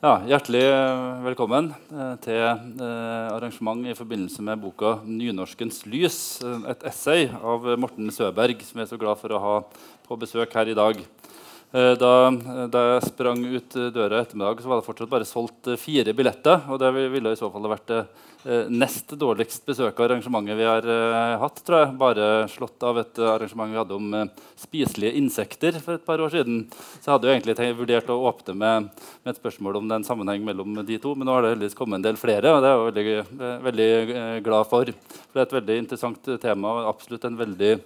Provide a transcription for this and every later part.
Ja, hjertelig velkommen eh, til eh, arrangement i forbindelse med boka 'Nynorskens lys'. eh, Et essay av Morten Søberg, som jeg er så glad for å ha på besøk her i dag. Eh, Da, da jeg sprang ut eh, døra i ettermiddag, så var det fortsatt bare solgt eh, fire billetter. Og det ville i så fall vært det eh, nest dårligst besøka arrangementet vi har eh, hatt. tror jeg. Bare slått av et eh, arrangement vi hadde om eh, spiselige insekter for et par år siden. Så jeg hadde jo egentlig vurdert å åpne med, med et spørsmål om det er en sammenheng mellom de to. Men nå har det heldigvis kommet en del flere, og det er jeg veldig, eh, veldig eh, glad for. For det er et veldig interessant eh, tema og absolutt en veldig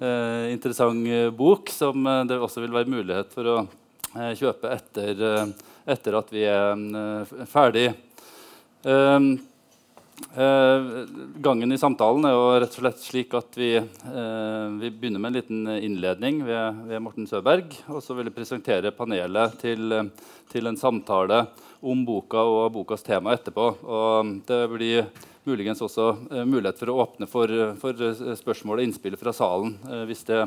eh, interessant eh, bok som eh, det også vil være mulighet for å eh, kjøpe etter, etter at vi er ferdig. Gangen i samtalen er jo rett og slett slik at vi, vi begynner med en liten innledning ved, ved Morten Søberg. Og så vil jeg presentere panelet til, til en samtale om boka og bokas tema etterpå. Og det blir muligens også eh, mulighet for å åpne for, for eh, spørsmål og innspill fra salen eh, hvis, det,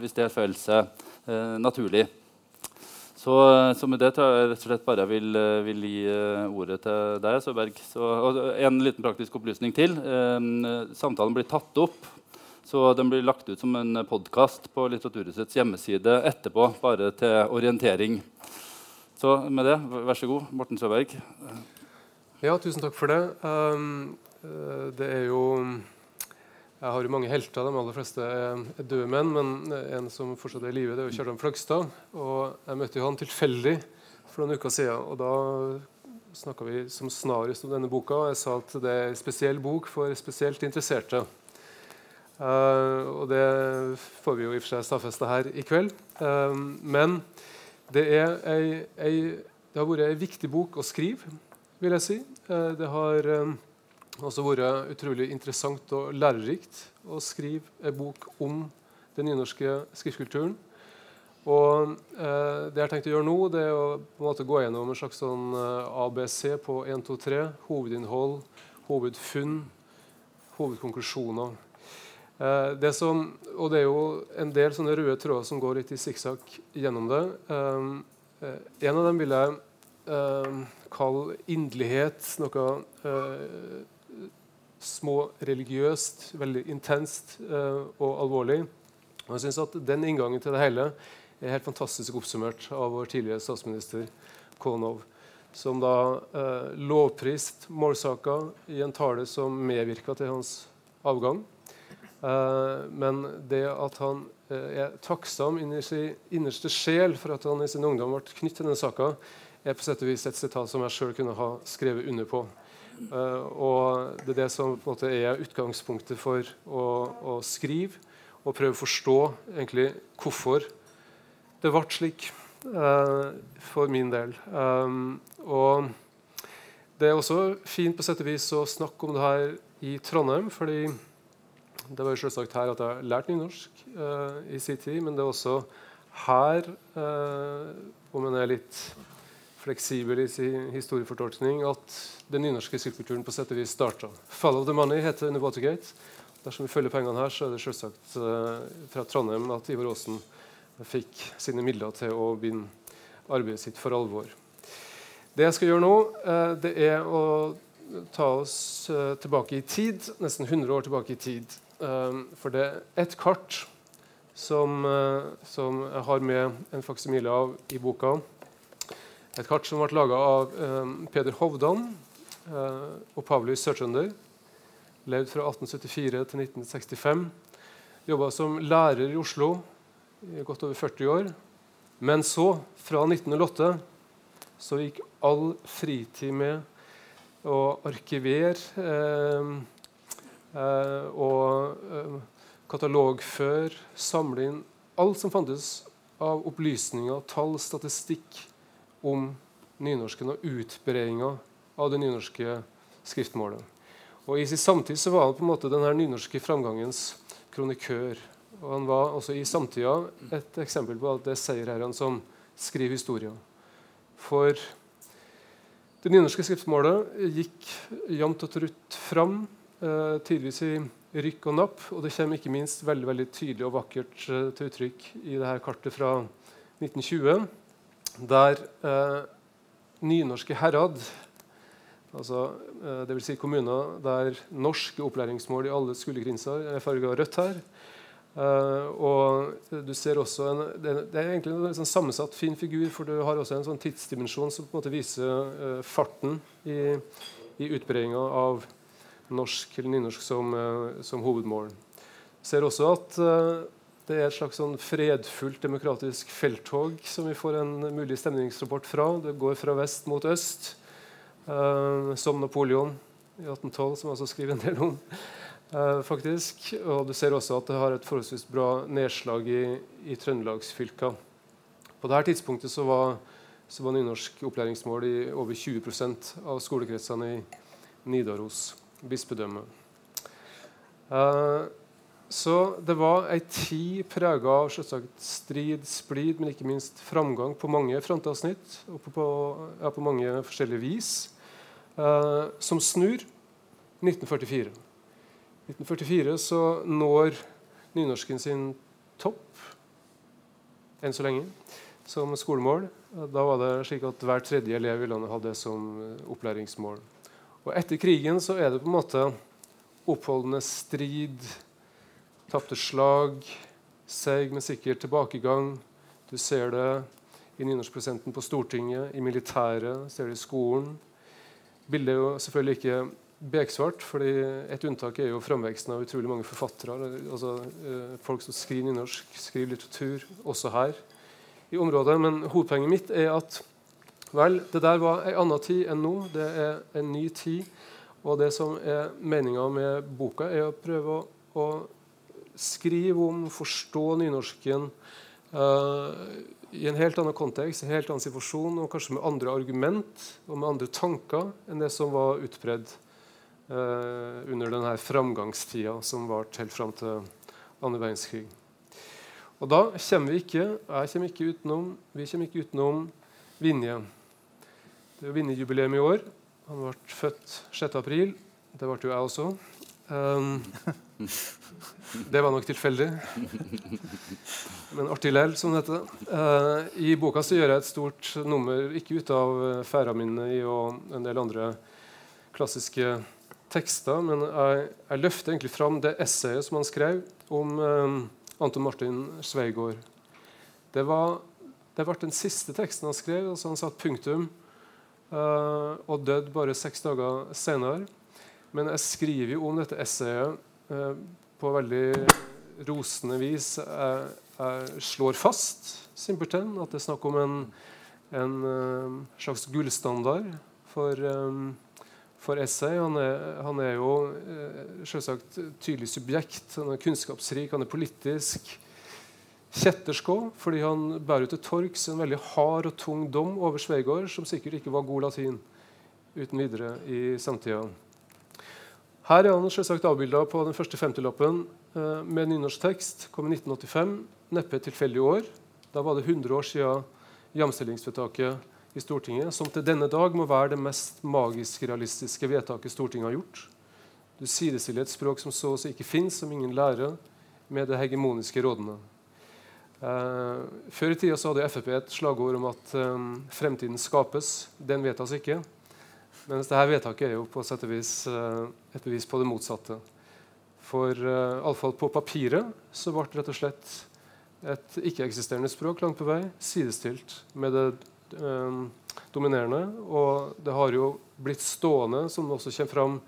hvis det føles seg eh, naturlig. Så, så med det tror jeg rett og slett bare vil, eh, vil gi eh, ordet til deg, Søberg. Så, og en liten praktisk opplysning til. Eh, samtalen blir tatt opp, så den blir lagt ut som en podkast på Litteraturhusets hjemmeside etterpå, bare til orientering. Så med det, vær så god, Morten Søberg. Ja, tusen takk for det. Um, eh, det er jo Jeg har jo mange helter. De aller fleste er, døde menn. Men en som fortsatt er i live, er jo Kjartan Fløgstad. Og jeg møtte jo han tilfeldig for noen uker siden. Og da snakka vi som snarest om denne boka. Og jeg sa at det er en spesiell bok for spesielt interesserte. Uh, og det får vi jo i og for seg stadfesta her i kveld. Men det, ei, ei, det har vært ei viktig bok å skrive, vil jeg si. Det har også vært utrolig interessant og lærerikt å skrive en bok om den nynorske skriftkulturen. Og eh, det jeg har tenkt å gjøre nå, det er å på en måte gå gjennom en slags sånn ABC på 1, 2, 3. Hovedinnhold, hovedfunn, hovedkonklusjoner. Eh, det som, og det er jo en del sånne røde tråder som går litt i sikksakk gjennom det. Eh, eh, en av dem vil jeg eh, kalle inderlighet. Noe eh, små religiøst, veldig intenst eh, og alvorlig. Og jeg synes at Den inngangen til det hele er helt fantastisk oppsummert av vår tidligere statsminister Konov. Som da eh, lovprist målsaka i en tale som medvirka til hans avgang. Uh, men det at han uh, er takksom inni sin innerste sjel for at han i sin ungdom ble knyttet til denne saka, er på sett og vis et sitat som jeg sjøl kunne ha skrevet under på. Uh, og Det er det som måte er utgangspunktet for å, å skrive og prøve å forstå egentlig hvorfor det ble slik for min del. Um, og Det er også fint på sett og vis å snakke om det her i Trondheim. fordi det var jo selvsagt her at jeg har lært nynorsk uh, i sin tid, men det er også her, uh, om en er litt fleksibel i sin historiefortolkning, at den nynorske skriftkulturen på sett og vis starta. 'Follow the Money' heter under Watergate. Dersom vi følger pengene her, så er det selvsagt uh, fra Trondheim at Ivar Aasen fikk sine midler til å begynne arbeidet sitt for alvor. Det jeg skal gjøre nå, det er å ta oss tilbake i tid, nesten 100 år tilbake i tid. For det er ett kart som, som, jeg har med en faksimile av i boka. Et kart som ble laga av eh, Peder Hovdan eh, og Pavly Sørtrønder. Levd fra 1874 til 1965. Jobba som lærer i Oslo i godt over 40 år. Men så, fra 1908, så gikk all fritid med å arkivere eh, eh, og eh, katalogføre, samle inn alt som fantes av opplysninger, tall, statistikk om nynorsken og utbredinga av det nynorske skriftmålet. Og I sin samtid så var han på en måte denne nynorske framgangens kronikør. Og Han var også i samtida et eksempel på at det er seierherrene som skriver historier. For det nynorske skriftmålet gikk jevnt og trutt fram eh, tidvis i rykk og napp. Og det kommer ikke minst veldig veldig tydelig og vakkert eh, til uttrykk i dette kartet fra 1920, der eh, nynorske herad, altså, eh, dvs. Si kommuner der norske opplæringsmål i alle skolegrenser er farga rødt her. Eh, og du ser også en, det, det, er egentlig en sånn sammensatt, fin figur, for du har også en sånn tidsdimensjon som på en måte viser uh, farten i, i utbredinga av norsk eller nynorsk som, uh, som hovedmål. Du ser også at det er et slags sånn fredfullt demokratisk felttog som vi får en mulig stemningsrapport fra. Det går fra vest mot øst, som Napoleon i 1812, som jeg også skriver en del om. Eh, faktisk. Og du ser også at det har et forholdsvis bra nedslag i, i trøndelagsfylka. På dette tidspunktet så var, så var nynorsk opplæringsmål i over 20% av skolekretsene i Nidaros bispedømme. Uh, så det var ei tid prega av selvsagt strid, splid, men ikke minst framgang på mange frontavsnitt og på, på, ja, på mange forskjellige vis, eh, som snur 1944. 1944 så når nynorsken sin topp enn så lenge som skolemål. Da var det slik at hver tredje elev i landet hadde det som eh, opplæringsmål. Og Etter krigen så er det på en måte oppholdende strid, tapte slag, seig, men sikkert tilbakegang. Du ser det i nynorskprosenten på Stortinget, i militæret, ser det i skolen. Bildet er jo selvfølgelig ikke beksvart. fordi Et unntak er jo framveksten av utrolig mange forfattere. altså eh, Folk som skriver nynorsk, skriver litteratur, også her i området. Men hovedpoenget mitt er at vel, det der var en annen tid enn nå. Det er en ny tid. Og det som er meninga med boka, er å prøve å, å skrive om, forstå nynorsken uh, i en helt annen kontekst, en helt annen situasjon, og kanskje med andre argument og med andre tanker enn det som var utpredd eh, under denne framgangstida som varte helt fram til andre verdenskrig. Og da kommer vi ikke jeg kommer ikke utenom, vi kommer ikke utenom Vinje. Det er Vinje-jubileum i år. Han ble født 6. april. Det ble jo jeg også. Um, det var nok tilfeldig. Men artig lell, som det heter. Uh, I boka så gjør jeg et stort nummer, ikke ut av Færaminnet og en del andre klassiske tekster, men jeg, jeg, løfter egentlig fram det essayet som han skrev om um, Anton Martin Sveigård. Det, var, det ble den siste teksten han skrev. altså Han satte punktum uh, og døde bare seks dager senere. Men jeg skriver jo om dette essayet eh, på veldig rosende vis. Jeg, jeg slår fast simpelthen at det er snakk om en, en uh, slags gullstandard for um, for essay. Han er, han er jo uh, selvsagt tydelig subjekt. Han er kunnskapsrik, han er politisk. Kjettersk fordi han bærer til torgs en veldig hard og tung dom over Sveigård, som sikkert ikke var god latin uten videre i samtida. Her er han selvsagt avbilda på den første 50-lappen eh, med nynorsk tekst. Kom i 1985, neppe et tilfeldig år. Da var det 100 år siden jamstillingsvedtaket i Stortinget, som til denne dag må være det mest magisk realistiske vedtaket Stortinget har gjort. Du sidestiller et språk som så å si ikke fins, som ingen lærer, med det hegemoniske rådene. Eh, før i tida så hadde Frp et slagord om at eh, fremtiden skapes. Den vedtas ikke. Mens dette vedtaket er jo på sett og vis eh, et bevis på det motsatte. For eh, iallfall på papiret så ble det rett og slett et ikke-eksisterende språk langt på vei sidestilt med det eh, dominerende. Og det har jo blitt stående, som også kommer fram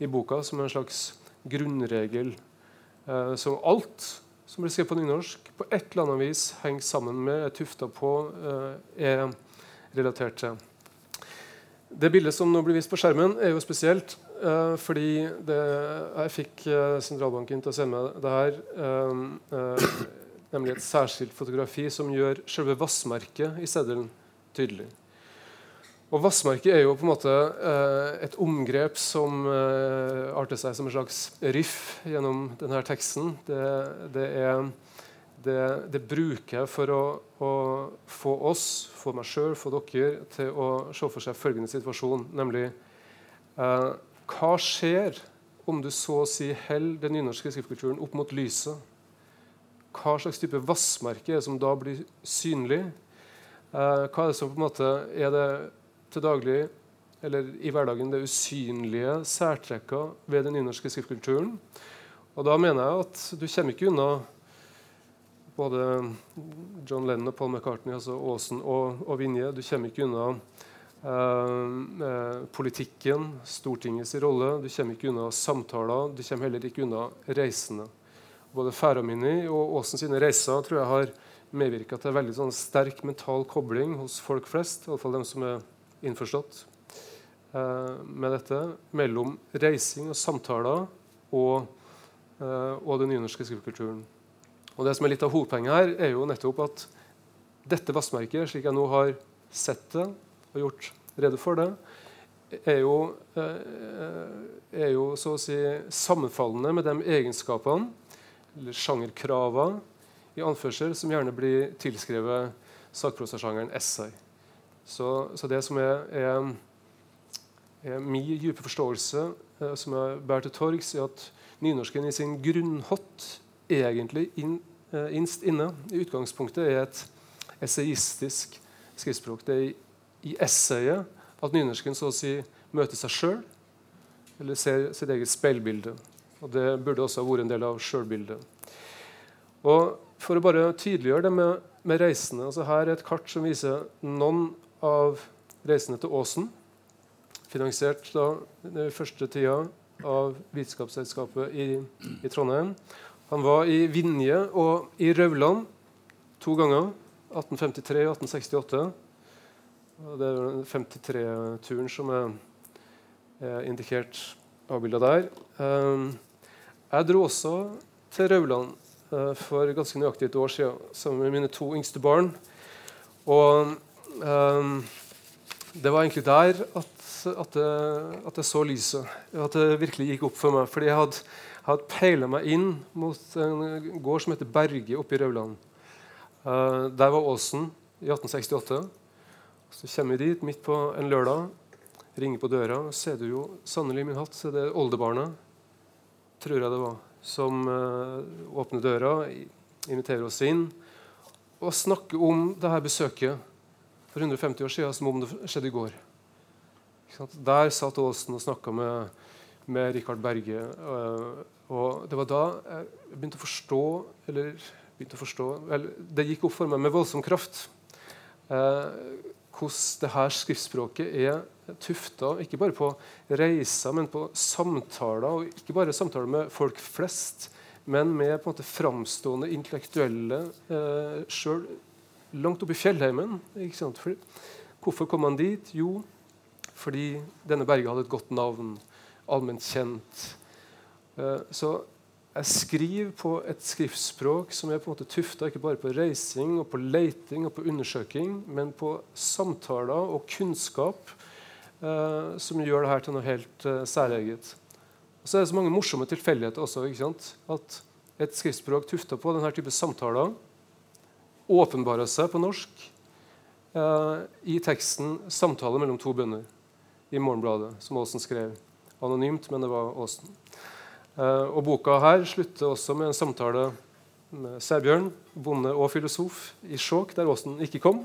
i boka, som en slags grunnregel. Eh, som alt som blir skrevet på nynorsk, på et eller annet vis henger sammen med, er tufta på, er relatert til. Det bildet som nå blir vist på skjermen, er jo spesielt. Uh, fordi det, jeg fikk uh, sentralbanken til å sende meg det her. Uh, nemlig et særskilt fotografi som gjør selve vassmerket i seddelen tydelig. Og Vassmerket er jo på en måte eh, et omgrep som eh, arter seg som en slags riff gjennom denne teksten. Det, det, er, det, det bruker jeg for å, å, få oss, få meg sjøl, få dere, til å se for seg følgende situasjon, nemlig eh, Hva skjer om du så å si holder den nynorske skriftkulturen opp mot lyset? Hva slags type vassmerke er det som da blir synlig? Eh, hva er det som på en måte er det til daglig eller i hverdagen det usynlige særtrekka ved den nynorske skriftkulturen. Og da mener jeg at du kommer ikke unna både John Lennon og Paul McCartney, altså Aasen og, og Vinje. Du kommer ikke unna eh, eh, politikken, Stortingets rolle. Du kommer ikke unna samtaler. Du kommer heller ikke unna reisende. Både Færamini og Aasen sine reiser tror jeg har medvirka til veldig sånn sterk mental kobling hos folk flest, iallfall dem som er innforstått eh, med dette, mellom reising og samtaler og Eh, og den nynorske skrivekulturen. Og det som er litt av Hovedpoenget her, er jo nettopp at dette vassmerket, slik jeg nå har sett det og gjort rede for det, er jo, eh, er jo så å si sammenfallende med de egenskapene, eller sjangerkravene, i anførsel, som gjerne blir tilskrevet sakprosasjangeren essay. Så, så, det som er, er, er min dype forståelse, eh, som jeg bærer til torgs, er at nynorsken i sin grunnhott egentlig inn, eh, innst inne i utgangspunktet er et essayistisk skriftspråk. Det er i, i essayet at nynorsken så å si møter seg sjøl, eller ser sitt eget speilbilde. Og Det burde også ha vært en del av sjølbildet. For å bare tydeliggjøre det med, med reisende altså Her er et kart som viser noen av reisende til Åsen. Finansiert da den første tida av Vitenskapsselskapet i, i, Trondheim. Han var i Vinje og i Rauland to ganger. 1853 og 1868. Og det er 53-turen som er, er indikert avbilda der. Um, jeg dro også til Rauland uh, for ganske nøyaktig et år siden sammen med mine to yngste barn. Og um, det var egentlig der at at jeg, at jeg, så lyset. At det virkelig gikk opp for meg. Fordi jeg hadde, hadde peila meg inn mot en gård som heter Berge oppe i Rauland. Uh, der var Åsen i 1868. Så kommer vi dit midt på en lørdag, ringer på døra, og ser du jo sannelig min hatt, så det er oldebarnet, tror jeg det var, som uh, åpner døra, inviterer oss inn og snakker om dette besøket for 150 år siden som om det skjedde i går. Der satt Åsen og snakka med, med Rikard Berge. Uh, og det var da jeg begynte å forstå eller begynte å forstå, vel, Det gikk opp for meg med voldsom kraft uh, hvordan det her skriftspråket er tufta ikke bare på reiser, men på samtaler. Og ikke bare samtaler med folk flest, men med på en måte framstående intellektuelle eh, sjøl langt oppe i fjellheimen. For, hvorfor kom han dit? Jo, fordi denne berget hadde et godt navn, allment kjent. Eh, så jeg skriver på et skriftspråk som er på en måte tufta ikke bare på reising, og på leiting og på undersøking, men på samtaler og kunnskap eh, som gjør det her til noe helt eh, særeget. Og så er det så mange morsomme tilfeldigheter også. ikke sant? At et skriftspråk tufta på denne type samtaler åpenbarer seg på norsk eh, i teksten 'Samtale mellom to bønder' i Morgenbladet, som Aasen skrev. Anonymt, men det var Aasen. Uh, og Boka her slutter også med en samtale med Sæbjørn, bonde og filosof, i Skjåk, der Aasen ikke kom.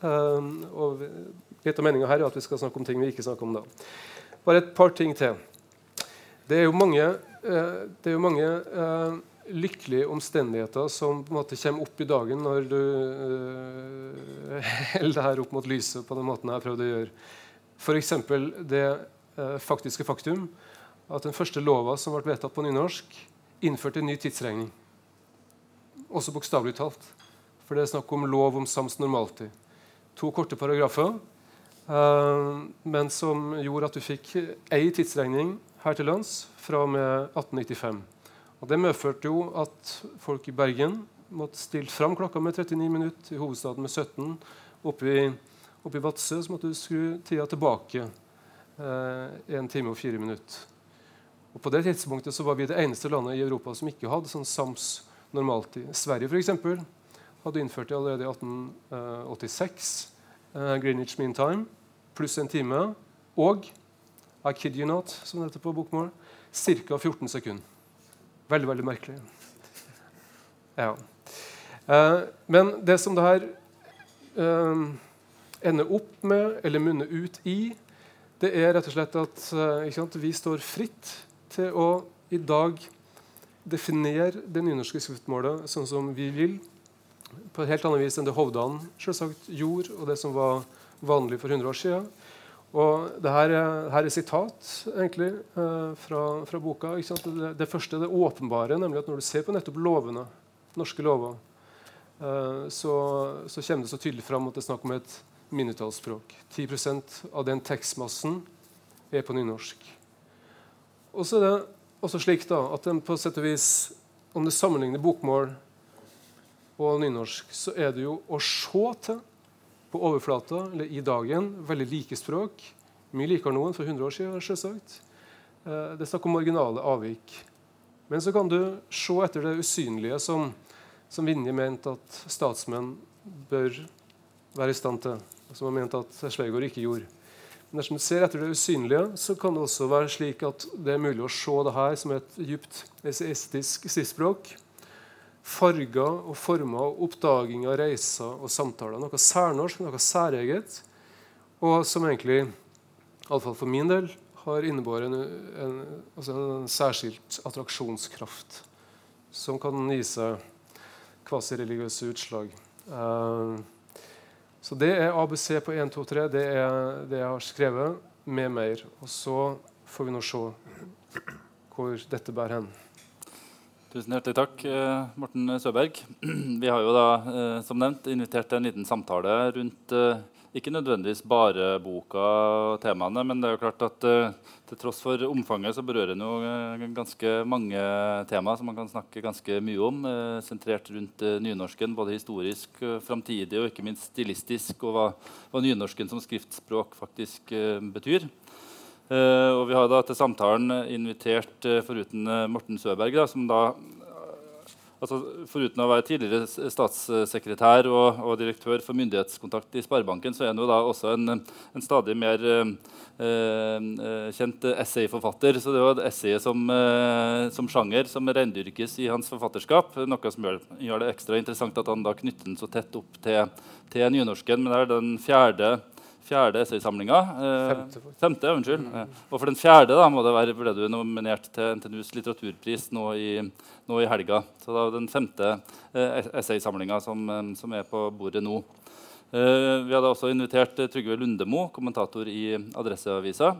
Uh, og litt av meninga her er at vi skal snakke om ting vi ikke snakker om da. Bare et par ting til. Det er jo mange, uh, det er jo mange lykkelige omstendigheter som på en måte kommer opp i dagen når du holder det her opp mot lyset på den måten jeg har prøvd å gjøre. F.eks. det eh, faktiske faktum at den første lova som ble vedtatt på nynorsk, innførte en ny tidsregning. Også bokstavelig talt. For det er snakk om lov om sams normaltid. To korte paragrafer, eh, men som gjorde at du fikk ei tidsregning her til lands fra og med 1895. Og Det medførte jo at folk i Bergen måtte stille fram klokka med 39 minutter, i hovedstaden med 17, oppe i Oppe i Vadsø måtte du skru tida tilbake eh, 1 time og 4 minutter. Og På det tidspunktet så var vi det eneste landet i Europa som ikke hadde sånn sams normaltid. Sverige for eksempel, hadde innført det allerede i 1886. Eh, Greenwich Mean Time pluss en time. Og I kid you not, som det heter på bokmål, ca. 14 sekunder. Veldig, veldig merkelig. Ja. Eh, men det som det her eh, ender opp med eller munner ut i, det er rett og slett at sant, vi står fritt til å i dag definere det nynorske skriftmålet sånn som vi vil, på et helt annet vis enn det Hovdan selvsagt gjorde, og det som var vanlig for 100 år siden. Og det her, her er sitat egentlig eh, fra, fra, boka. Det, det, første det åpenbare, nemlig at når du ser på nettopp lovene, norske lover, eh, så, så, kommer det så tydelig fram at det er snakk om et mindretallsspråk. 10% av den tekstmassen er på nynorsk. Og så er det også slik da, at den på sett og vis, om du sammenligner bokmål og nynorsk, så er det jo å se til på overflata eller i dagen veldig like språk. Mye likere nå enn for 100 år siden. Selvsagt. Eh, det er snakk om marginale avvik. Men så kan du se etter det usynlige som, som Vinje mente at statsmenn bør være i stand til, som han mente at Svegård ikke gjorde. Men dersom du ser etter det usynlige, så kan det også være slik at det er mulig å se det her som et djupt estetisk skriftspråk farger og former og oppdaginger reiser og samtaler. Noe særnorsk, noe særeget, og som egentlig, iallfall for min del, har innebåret en, en, altså en, særskilt attraksjonskraft som kan gi seg kvasireligiøse utslag. Uh, så det er ABC på 1, 2, 3. Det er det jeg har skrevet, med mer. Og så får vi nå se hvor dette bærer hen. Tusen hjertelig takk, eh, Morten Søberg. Vi har jo da, eh, som nevnt, invitert til en liten samtale rundt eh, ikke nødvendigvis bare boka og temaene, men det er jo klart at til tross for omfanget så berører den jo ganske mange temaer som man kan snakke ganske mye om, sentrert rundt nynorsken, både historisk, framtidig og ikke minst stilistisk, og hva, hva nynorsken som skriftspråk faktisk betyr. Uh, og vi har da til samtalen invitert, uh, foruten uh, Morten Søberg, da, som da altså, Foruten å være tidligere statssekretær og, og, direktør for myndighetskontakt i Sparebanken, så er han jo da også en, en stadig mer kjent essayforfatter. Så det jo essayet som, som, sjanger som rendyrkes i hans forfatterskap. Noe som gjør, gjør, det ekstra interessant at han da knytter den så tett opp til, til nynorsken. Men det er den fjerde fjerde essaysamlinga. Eh, femte, femte, unnskyld. Mm. Og for den fjerde da, være, ble du nominert til NTNUs litteraturpris nå i, nå i helga. Så det er den femte eh, essaysamlinga som, eh, som, er på bordet nå. Eh, vi hadde også invitert Trygve Lundemo, kommentator i Adresseavisa.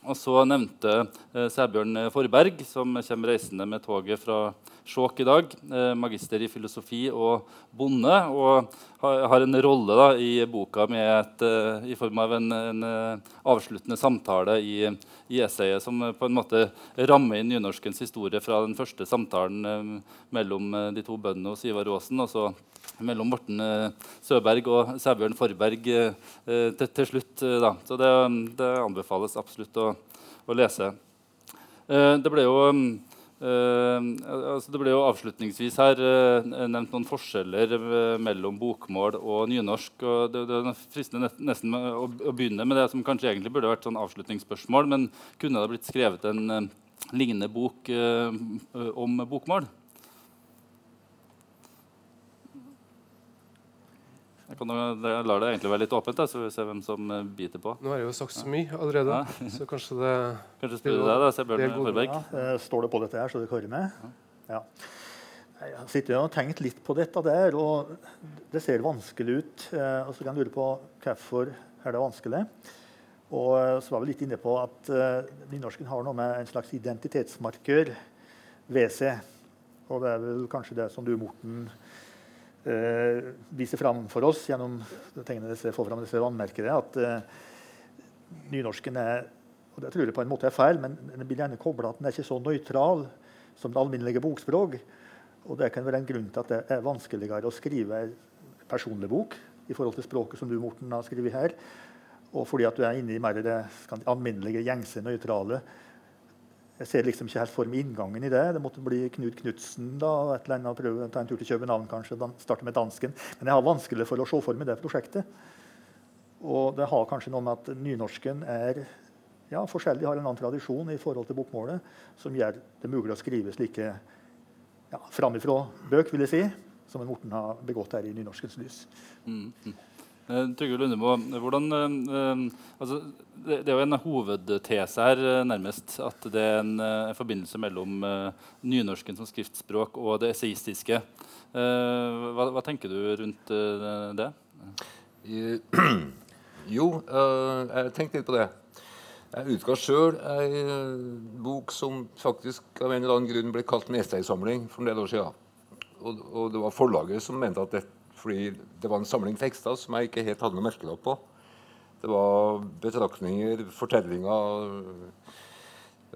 Og så nevnte eh, Sæbjørn Forberg, som kommer reisende med toget fra Skjåk i dag. Eh, magister i filosofi og bonde. Og har, har en rolle da, i boka et, eh, i form av en, en uh, avsluttende samtale i, i, essayet som på en måte rammer inn nynorskens historie fra den første samtalen mellom de to bøndene hos Ivar Aasen. og så mellom Morten Søberg og Sæbjørn Forberg til, til, slutt. Da. Så det, det, anbefales absolutt å, å lese. det ble jo Uh, altså det ble jo avslutningsvis her uh, nevnt noen forskjeller uh, mellom bokmål og nynorsk. og Det, det er fristende nesten å, å, begynne med det som kanskje egentlig burde vært sånn avslutningsspørsmål. Men kunne det blitt skrevet en lignende bok om bokmål? Jeg, kan, jeg lar det egentlig være litt åpent, da, så vi ser hvem som eh, biter på. Nå har jeg jo sagt så mye allerede, ja. så kanskje det Kanskje spør du deg, da, Sebjørn Forberg. Ja, står det på dette her, så du hører med? Ja. Jeg har sittet og tenkt litt på dette der, og det ser vanskelig ut. Eh, og så kan jeg lure på hvorfor er det vanskelig. Og eh, så var vi litt inne på at nynorsken har noe med en slags identitetsmarkør ved seg. Og det er vel kanskje det som du, Morten, eh, viser fram for oss gjennom disse, får fram disse vannmerkene, at eh, nynorsken er og det tror jeg på en måte er feil, men den blir gjerne kobla at den er ikke så nøytral som det alminnelige bokspråk. Og det kan være en grunn til at det er vanskeligere å skrive en personlig bok i forhold til språket som du, Morten, har skrevet her. Og fordi at du er inne i mer det alminnelige, gjengse, nøytrale jeg ser liksom ikke helt for meg inngangen i det. Det måtte bli Knut Knutsen da, et eller annet, prøve å ta en tur til København kanskje, starte med dansken. Men jeg har vanskelig for å se for meg det prosjektet. Og det har kanskje noe med at nynorsken er ja, forskjellig, har en annen tradisjon i forhold til bokmålet, som gjør det mulig å skrive slike ja, framifrå bøk, vil jeg si, som Morten har begått her i nynorskens lys. Mm. Eh, Trygve Lundemo, hvordan, eh, altså, det, er jo en hovedtese her, eh, nærmest, at det er en, en forbindelse mellom nynorsken som skriftspråk og det esaistiske. Hva, hva, tenker du rundt det? Jo, jeg tenkte litt på det. Jeg utga sjøl ei bok som faktisk av en eller annen grunn ble kalt Nesøy-samling for en del år siden. Og, og det var forlaget som mente at dette fordi det var en samling tekster som jeg ikke helt hadde noe merkelapp på. Det var betraktninger, fortellinger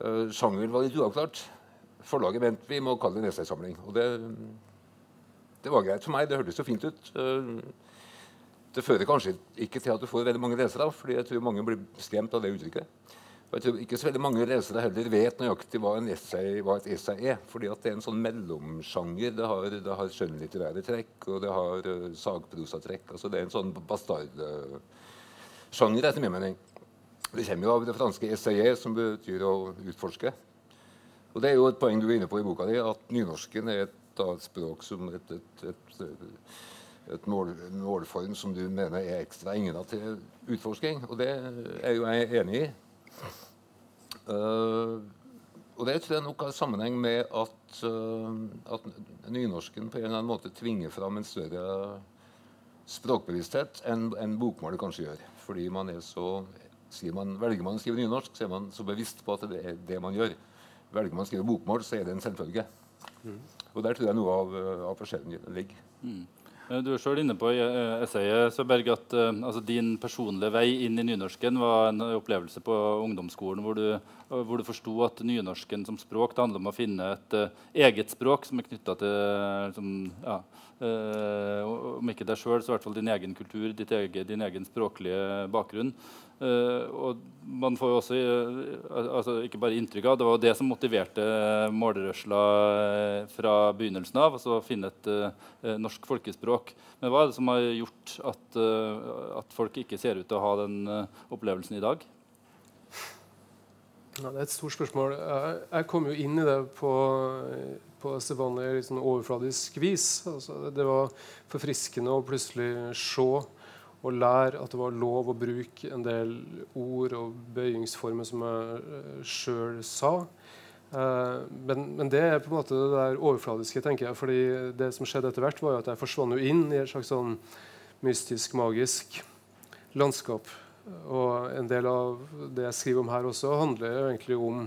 uh, Sjangeren var litt uavklart. Forlaget mente vi må kalle det en essaysamling. Og det, det, var greit for meg. Det hørtes så fint ut. Uh, det fører kanskje ikke til at du får veldig mange lesere, fordi jeg tror mange blir skremt av det uttrykket. Jeg tror ikke så veldig mange lesere heller vet nøyaktig hva, essay, hva et essay er. fordi det er en sånn mellomsjanger. Det har, det har skjønnlitterære trekk, og det har uh, sagprosatrekk. Altså det er en sånn bastardsjanger, etter min mening. Det kommer jo av det franske 'essayer', som betyr å utforske. Og det er jo et poeng du er inne på i boka di, at nynorsken er et, et språk som et, et, et, et mål, målform som du mener er ekstra egnet til utforsking. Og det er jo jeg enig i. Uh, og det tror jeg nok har sammenheng med at, uh, at, nynorsken på en eller annen måte tvinger fram en større språkbevissthet enn en bokmålet kanskje gjør. Fordi man er så man, Velger man å skrive nynorsk, så er man så bevisst på at det er det man gjør. Velger man å skrive bokmål, så er det en selvfølge. Mm. Og der tror jeg noe av, av forskjellen ligger. Mm. Eh, du er selv inne på i eh, essayet Søberg, at altså din personlige vei inn i nynorsken var en opplevelse på ungdomsskolen hvor du, hvor du forsto at nynorsken som språk det handler om å finne et eget språk som er knytta til liksom, ja, uh, Om ikke deg sjøl, så i hvert fall din egen kultur, eget, din egen språklige bakgrunn. Uh, og man får jo også uh, altså ikke bare inntrykk av Det var jo det som motiverte målerørsla uh, fra begynnelsen av. altså Å finne et norsk folkespråk. Men hva er det som har gjort at, at folk ikke ser ut til å ha den opplevelsen i dag? Ja, det er et stort spørsmål. Jeg, jeg kom jo inn i det på, på sedvanlig liksom, overfladisk vis. Altså, det var forfriskende å plutselig se og lære at det var lov å bruke en del ord og bøyingsformer som jeg uh, sjøl sa. Uh, men, men, det er på en måte det der overfladiske, tenker jeg. fordi det som skjedde etter hvert, var at jeg forsvant inn i et slags sånn mystisk, magisk landskap. Og en del av det jeg skriver om her også, handler egentlig om,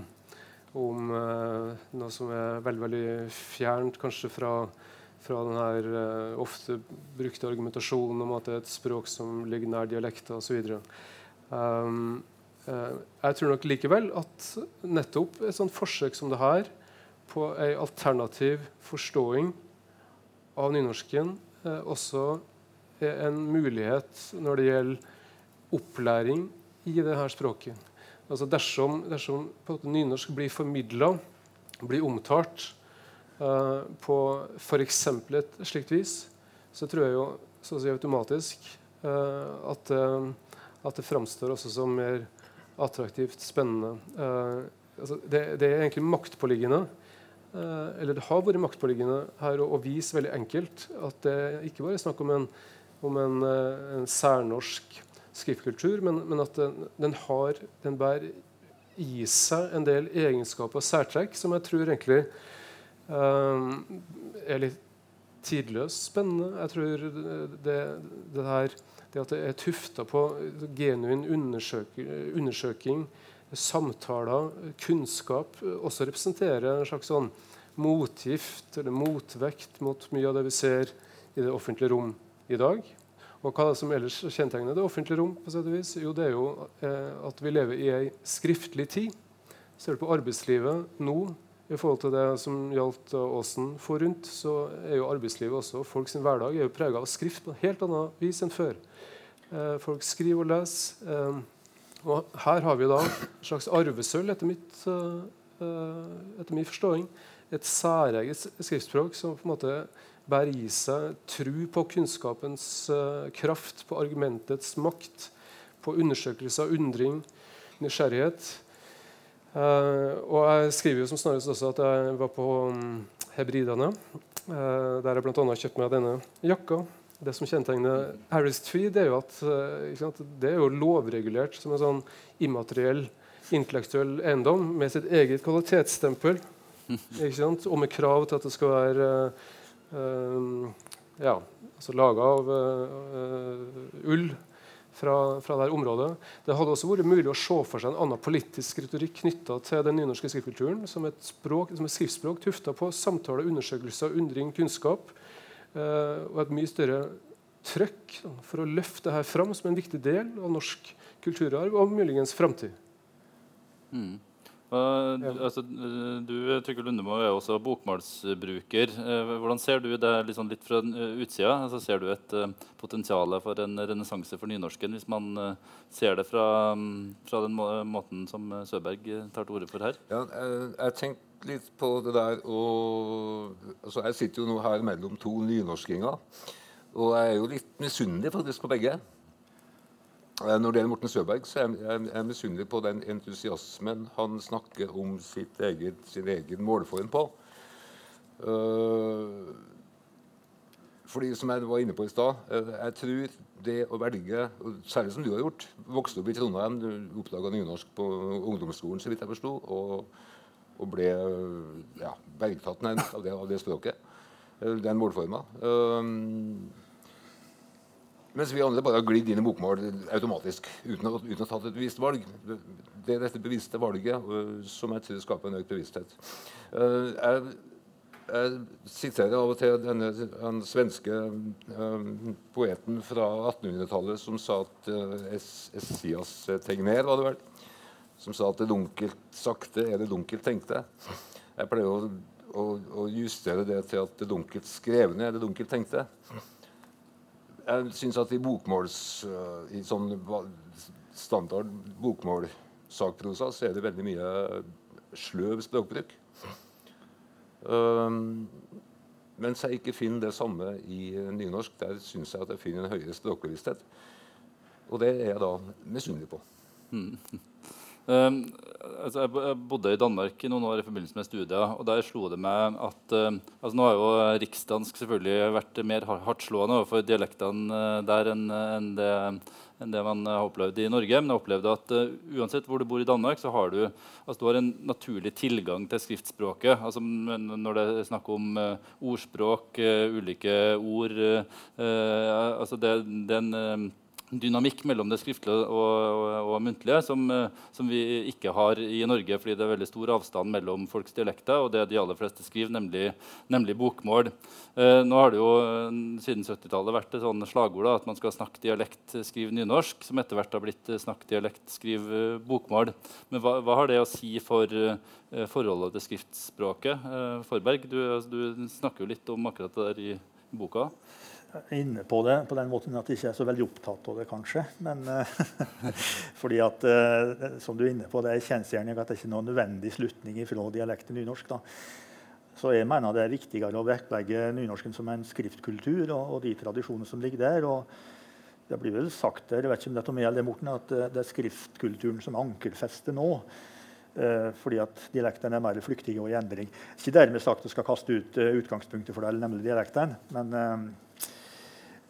om uh, noe som er veldig, veldig fjernt kanskje fra fra den her uh, ofte brukte argumentasjonen om at det er et språk som ligger nær dialekter osv. Um, uh, jeg tror nok likevel at nettopp et sånt forsøk som det her på ei alternativ forståing av nynorsken uh, også er en mulighet når det gjelder opplæring i det her språket. Altså dersom, dersom nynorsk blir formidla, blir omtalt, uh, på f.eks. et slikt vis, så tror jeg jo så å si automatisk uh, at, uh, at, det framstår også som mer attraktivt, spennende. Altså det, det, er egentlig maktpåliggende eller det har vært maktpåliggende her å, vise veldig enkelt at det ikke bare er snakk om en, om en, en særnorsk skriftkultur, men, men at den, den, har, den bærer i seg en del egenskaper og særtrekk som jeg tror egentlig Ehm, er litt tidløst spennende. Jeg tror det, det, her, det at det er tufta på genuin undersøking, samtaler, kunnskap, også representerer en slags sånn motgift eller motvekt mot mye av det vi ser i det offentlige rom i dag. Og hva er det som ellers kjennetegner det offentlige rom? på sett og vis? Jo, det er jo eh, at vi lever i ei skriftlig tid. Ser du på arbeidslivet nå, i forhold til det som gjaldt Åsen for rundt, så er jo arbeidslivet også Folks hverdag er jo prega av skrift på en helt annet vis enn før. Eh, folk skriver og leser. Eh, og her har vi da en slags arvesølv, etter, mitt, eh, etter min forståing. Et særeget skriftspråk som på en måte bærer i seg tru på kunnskapens uh, kraft, på argumentets makt, på undersøkelse av undring, nysgjerrighet. Uh, og jeg skriver jo som snarest også at jeg var på um, Hebridene, uh, der jeg bl.a. kjøpte meg denne jakka. det som kjennetegner Paris det er jo at sant, det er jo lovregulert som en sånn immateriell intellektuell eiendom med sitt eget kvalitetsstempel. Og med krav til at det skal være ja, altså laga av uh, ull fra, fra det området. Det hadde også vært mulig å se for seg en annen politisk retorikk knytta til den nynorske skriftkulturen, som et, språk, som et skriftspråk tufta på samtale, undersøkelser, undring, kunnskap. Uh, og et mye større trøkk for å løfte dette fram som en viktig del av norsk kulturarv og muligens framtid. Mm. Altså, du Trygve Lundemo er også bokmålsbruker. Uh, hvordan ser du det liksom litt fra uh, utsida? Altså, ser du et potensial for en renessanse for nynorsken hvis man ser det fra, um, fra den måten som Søberg tar til orde for her? Ja, jeg tenkte litt på det der og altså, Jeg sitter jo nå her mellom to nynorskinger. Og jeg er jo litt misunnelig faktisk på begge. Eh, når det gjelder Morten Søberg, så er jeg, misunnelig på den entusiasmen han snakker om eget, sin egen målform på. Uh, fordi, som jeg var inne på i stad, uh, jeg tror det å velge Særlig som du har gjort. Vokste opp i Trondheim, du oppdaga nynorsk på ungdomsskolen, så vidt jeg forsto, og, og, ble ja, bergtatt nærmest av det, av det språket. Den målforma. Mens vi andre bare har glidd inn i bokmål automatisk uten å, uten å tatt et bevisst valg. Det er dette bevisste valget uh, som jeg tror skaper en økt bevissthet. Uh, jeg, jeg, siterer av og til denne den svenske uh, poeten fra 1800-tallet som sa at Essias Tegner, var det vel, som sa at det dunkelt sakte er det dunkelt tenkte. Jeg pleier å, å, å justere det til at det dunkelt skrevne er det dunkelt tenkte jeg syns at i bokmåls uh, I sånn standard bokmålsakprosa så er det veldig mye sløv språkbruk. Um, mens jeg ikke finner det samme i nynorsk. Der syns jeg at jeg finner en høyere språkbevissthet. Og det er jeg da misunnelig på. Mm. Um, altså jeg bodde i Danmark i noen år i forbindelse med studier. og Der slo det meg at uh, altså Nå har jo riksdansk selvfølgelig vært mer hardtslående overfor dialektene uh, der enn en det, en det, man har opplevd i Norge. Men jeg opplevde at uh, uansett hvor du bor i Danmark, så har du, altså, du har en naturlig tilgang til skriftspråket. Altså, når det er snakk om ordspråk, ulike ord altså det, den dynamikk mellom det skriftlige og, og, og muntlige som, eh, som, vi ikke har i Norge, fordi det er veldig stor avstand mellom folks dialekter og det de aller fleste skriver, nemlig, nemlig bokmål. Eh, nå har det jo eh, siden 70-tallet vært et sånn slagord da, at man skal snakke dialekt, skrive nynorsk, som etter hvert har blitt snakke snakk dialekt, skriv bokmål. Men hva, hva, har det å si for eh, forholdet til skriftspråket? Eh, Forberg, du, altså, du, snakker jo litt om akkurat det der i boka inne på det på den måten at jeg ikke er så veldig opptatt av det, kanskje. Men uh, fordi at, uh, som du er inne på, det er kjensgjerning at det ikke er noen nødvendig slutning fra dialekt nynorsk. da. Så jeg mener det er viktigere å vektlegge nynorsken som en skriftkultur og, og, de tradisjonene som ligger der. og Det blir vel sagt der, jeg vet ikke om det er Tomé eller Morten, at uh, det er skriftkulturen som ankerfester nå. Fordi at dialektene er mer flyktige og i endring. Ikke dermed sagt at du skal kaste ut utgangspunktet for det, nemlig dialektene. Men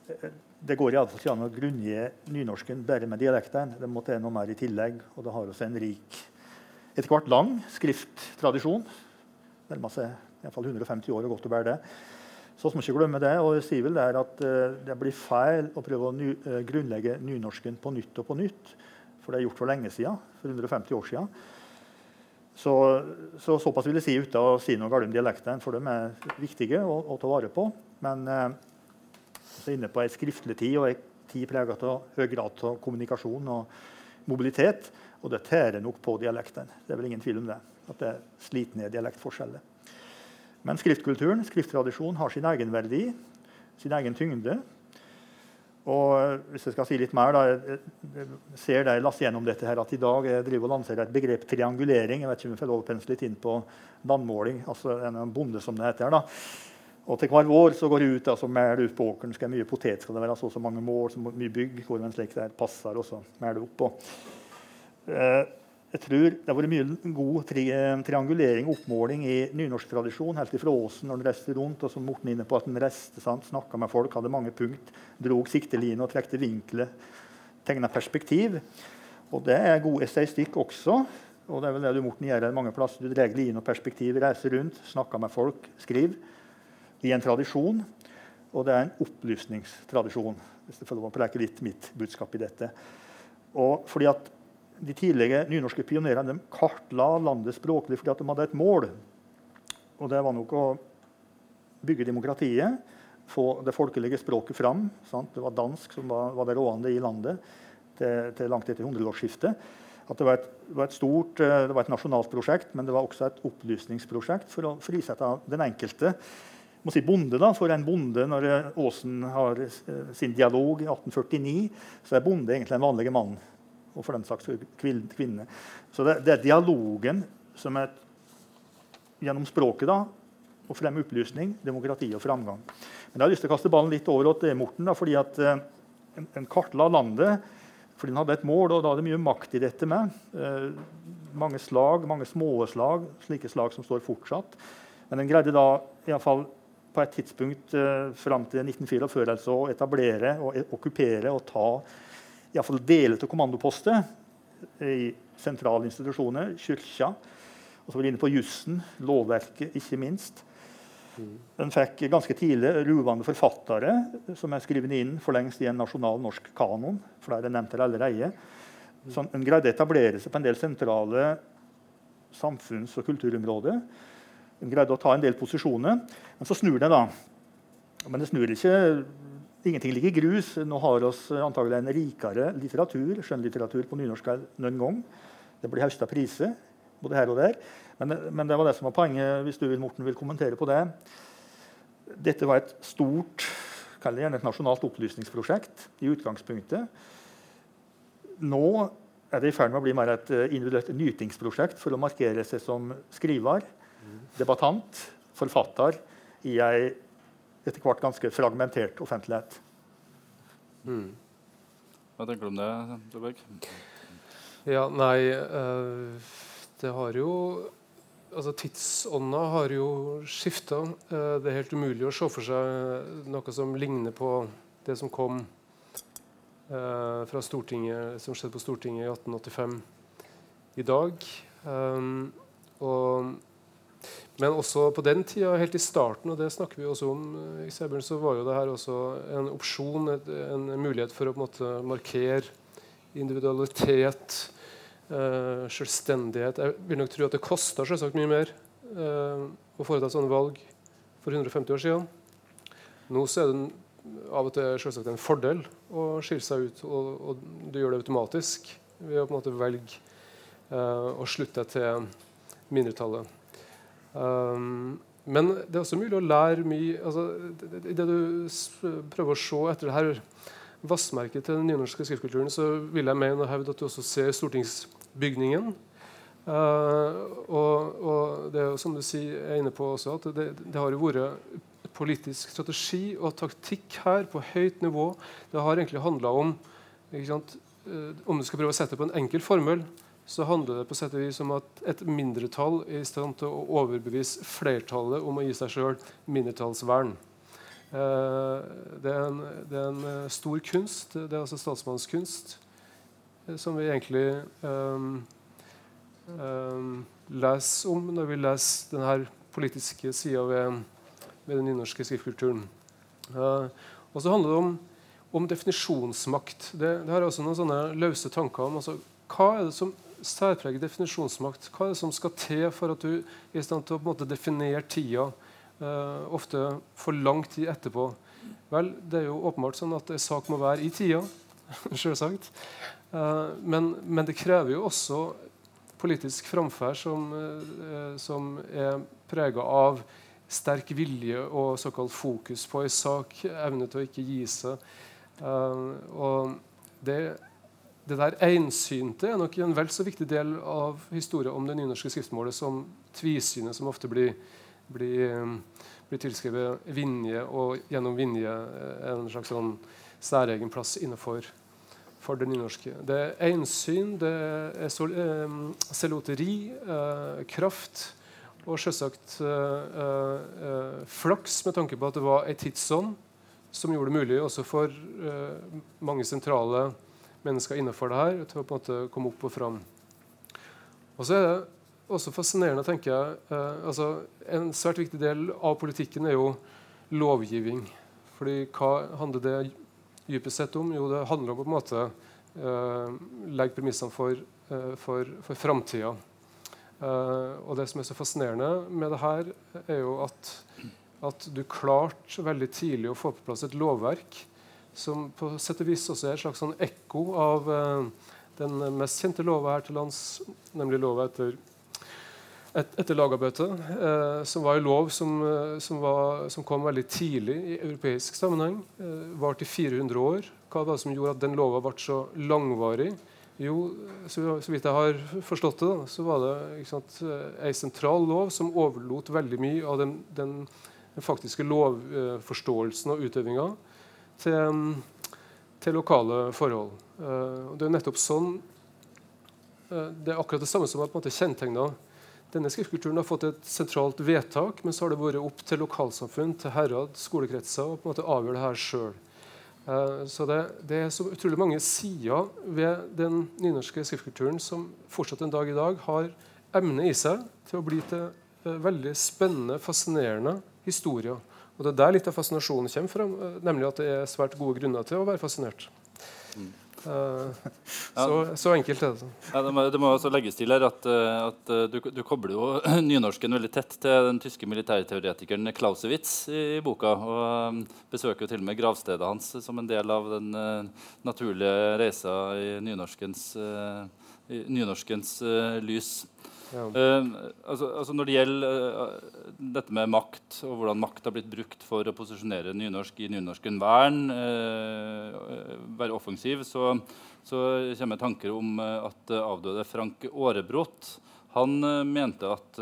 det går iallfall ikke an å grunngi nynorsken bare med dialekten. Det måtte være noe mer i tillegg. Og det har også en rik, etter hvert lang skrifttradisjon. Nærmer seg iallfall 150 år og godt å bære det. Så vi må ikke glemme det. Og jeg sier vel der at uh, det blir feil å prøve å ny, uh, grunnlegge nynorsken på nytt og på nytt. For det er gjort for lenge siden. For 150 år siden. Så, så såpass vil jeg si uten å si noe galt om dialektene, for de er viktige å, å ta vare på. Men uh, så inne på ei skriftlig tid og ei tid prega av høy grad av kommunikasjon og mobilitet. Og det tærer nok på dialekten. Det er vel ingen tvil om det. At det sliter ned dialektforskjeller. Men skriftkulturen, skrifttradisjonen, har sin egen verdi, sin egen tyngde. Og hvis jeg skal si litt mer, da, jeg ser det jeg leste gjennom dette her, at i dag jeg driver og lanserer et begrep triangulering. Jeg vet ikke om jeg får lov å pense litt inn på landmåling. altså en bonde som det heter. da, og til hver vår så går det ut altså, meler ut på åkeren. Skal mye potet skal det være, så, så mange mål, så mye bygg. Hvor en slik der passer, og så mæler opp. Og, eh, jeg tror det har vært mye god tri triangulering og oppmåling i nynorsktradisjon helt ifra Åsen når han reiste rundt. og som Morten inne på at han reiste, snakka med folk, hadde mange punkt, drog sikteline og trekte vinkler, tegna perspektiv. Og det er god esteistikk også. Og det er vel det du Morten gjør mange plasser. Du drar linjer og perspektiv, reiser rundt, snakker med folk, skriver. I en tradisjon. Og det er en opplysningstradisjon. hvis jeg får preke litt mitt budskap i dette. Og fordi at de tidlige nynorske pionerene kartla landet språklig fordi at de hadde et mål. Og det var nok å bygge demokratiet, få det folkelige språket fram. Sant? Det var dansk som var, var det rådende i landet til, til langt etter hundreårsskiftet. At det var, et, var et stort, eh, det var et nasjonalt prosjekt, men det var også et opplysningsprosjekt for å frisette den enkelte. Må si bonde da, For en bonde, når Aasen har eh, sin dialog i 1849, så er bonde egentlig en vanlig mann og for den saks kvinne. Så det, det, er dialogen som er gjennom språket da, å fremme opplysning, demokrati og framgang. Men jeg har lyst til å kaste ballen litt over til Morten. Da, fordi at eh, en, kartla landet fordi den hadde et mål, og da det mye makt i dette med. Eh, mange slag, mange små slag, slike slag som står fortsatt. Men den greide da i alle fall på et tidspunkt eh, fram til 1944 altså, å etablere og okkupere og ta iallfall deler av kommandoposter i sentrale institusjoner, kirka. Og så var de inne på jussen, lovverket, ikke minst. Den fikk ganske tidlig ruvende forfattere som er skrevet inn for lengst i en nasjonal norsk kanon. Flere nevnt her allerede. Så en greide å etablere seg på en del sentrale samfunns- og kulturområder. En greide å ta en del posisjoner. Men så snur det, da. Men det snur ikke Ingenting ligger i grus. Nå har vi antagelig en rikere litteratur, skjønnlitteratur på nynorsk enn gang. Det blir høsta priser både her og der. Men, men, det var det som var poenget, hvis du Morten, vil kommentere på det. Dette var et stort kall det gjerne et nasjonalt opplysningsprosjekt i utgangspunktet. Nå er det i ferd med å bli mer et individuelt nytingsprosjekt for å markere seg som skriver, debattant, forfatter i ei etter hvert ganske fragmentert offentlighet. Mm. Hva tenker du om det, Dobberg? Ja, nei uh, Det har jo altså Tidsånda har jo skifta. Eh, det er helt umulig å se for seg noe som ligner på det som kom uh, fra Stortinget, som skjedde på Stortinget i 1885 i dag. Um, og men også på den tida, helt i starten, og det snakker vi også om, eh, i Sebern, så var jo det her også en opsjon, en mulighet for å på en måte markere individualitet, uh, selvstendighet. Jeg vil nok tro at det kosta selvsagt mye mer uh, å foreta sånne valg for 150 år siden. Nå så er det av og til selvsagt en fordel å skille seg ut, og, og du gjør det automatisk ved å på en måte velge uh, å slutte deg til mindretallet. Um, men det er også mulig å lære mye altså, det, det, du prøver å se etter det her vassmerket til den nynorske skriftkulturen, så vil jeg mene og hevde at du også ser stortingsbygningen. Uh, og, og, det er jo som du sier, er inne på også, at det, det har jo vært politisk strategi og taktikk her på høyt nivå. Det har egentlig handla om sant, uh, Om du skal prøve å sette på en enkel formel, så handler det på sett og vis om at et mindretall er i stand til å overbevise flertallet om å gi seg sjøl mindretallsvern. Eh, det, er en, det, er en, eh, stor kunst. Det er altså statsmannskunst eh, som vi egentlig um, um, leser om når vi leser denne politiske sida ved, ved, den nynorske skriftkulturen. Uh, og så handler det om, om definisjonsmakt. Det, det har også noen sånne løse tanker om altså, hva er det som særpreget definisjonsmakt. Hva er det som skal til for at du er i stand til å på en måte, definere tida, uh, ofte for lang tid etterpå? Vel, det er jo åpenbart sånn at en sak må være i tida. Selvsagt. Uh, men, men, det krever jo også politisk framferd som, uh, som er prega av sterk vilje og såkalt fokus på en sak, evne til å ikke gi seg. og det det der ensynte er nok en vel så viktig del av historien om det nynorske skriftmålet som tvisynet, som ofte blir, blir, eh, blir tilskrevet Vinje, og gjennom Vinje eh, en slags sånn særegen plass innenfor for det nynorske. Det er ensyn, det er sol, eh, seloteri, eh, kraft og selvsagt eh, eh, flaks med tanke på at det var ei tidsånd som gjorde det mulig også for mange sentrale mennesker innenfor det her til å på en måte komme opp og fram. Og så er det også fascinerende, tenker jeg eh, altså En svært viktig del av politikken er jo lovgivning. Fordi hva handler det dypest sett om? Jo, det handler om å på en måte eh, legge premissene for, eh, for, for framtida. Eh, og det som er så fascinerende med det her, er jo at, at du klarte veldig tidlig å få på plass et lovverk som på sett og vis også er et slags sånn ekko av eh, den mest kjente lova her til lands, nemlig lova etter et, etter lagabøte, eh, som var en lov som, eh, som, var, som, kom veldig tidlig i europeisk sammenheng. Eh, varte i 400 år. Hva var det som gjorde at den lova ble så langvarig? Jo, så, så vidt jeg har forstått det, så var det sant, en sentral lov som overlot veldig mye av den, den faktiske lovforståelsen og utøvinga til, til, lokale forhold. Uh, det er nettopp sånn uh, Det er akkurat det samme som har på kjennetegna denne skriftkulturen har fått et sentralt vedtak, men så har det vært opp til lokalsamfunn, til herad, skolekretser å på en måte avgjøre det her sjøl. Uh, så det, det, er så utrolig mange sider ved den nynorske skriftkulturen som fortsatt en dag i dag har emne i seg til å bli til veldig spennende, fascinerende historier. Og Det er der litt av fascinasjonen kommer fra, uh, nemlig at det er svært gode grunner til å være fascinert. Mm. Uh, så, så, enkelt er det. Ja, det, må, det må også legges til her at, eh, at eh, du, du, kobler jo nynorsken veldig tett til den tyske militærteoretikeren Clausewitz i, i boka. Og besøker jo til og med gravstedet hans som en del av den uh, naturlige reisa i nynorskens, uh, i nynorskens lys. Uh, altså, altså, Når det gjelder uh, dette med makt, og hvordan makt har blitt brukt for å posisjonere nynorsk i nynorsken vern, uh, være offensiv, så, så kommer tanker om at avdøde Frank Aarebrot han mente at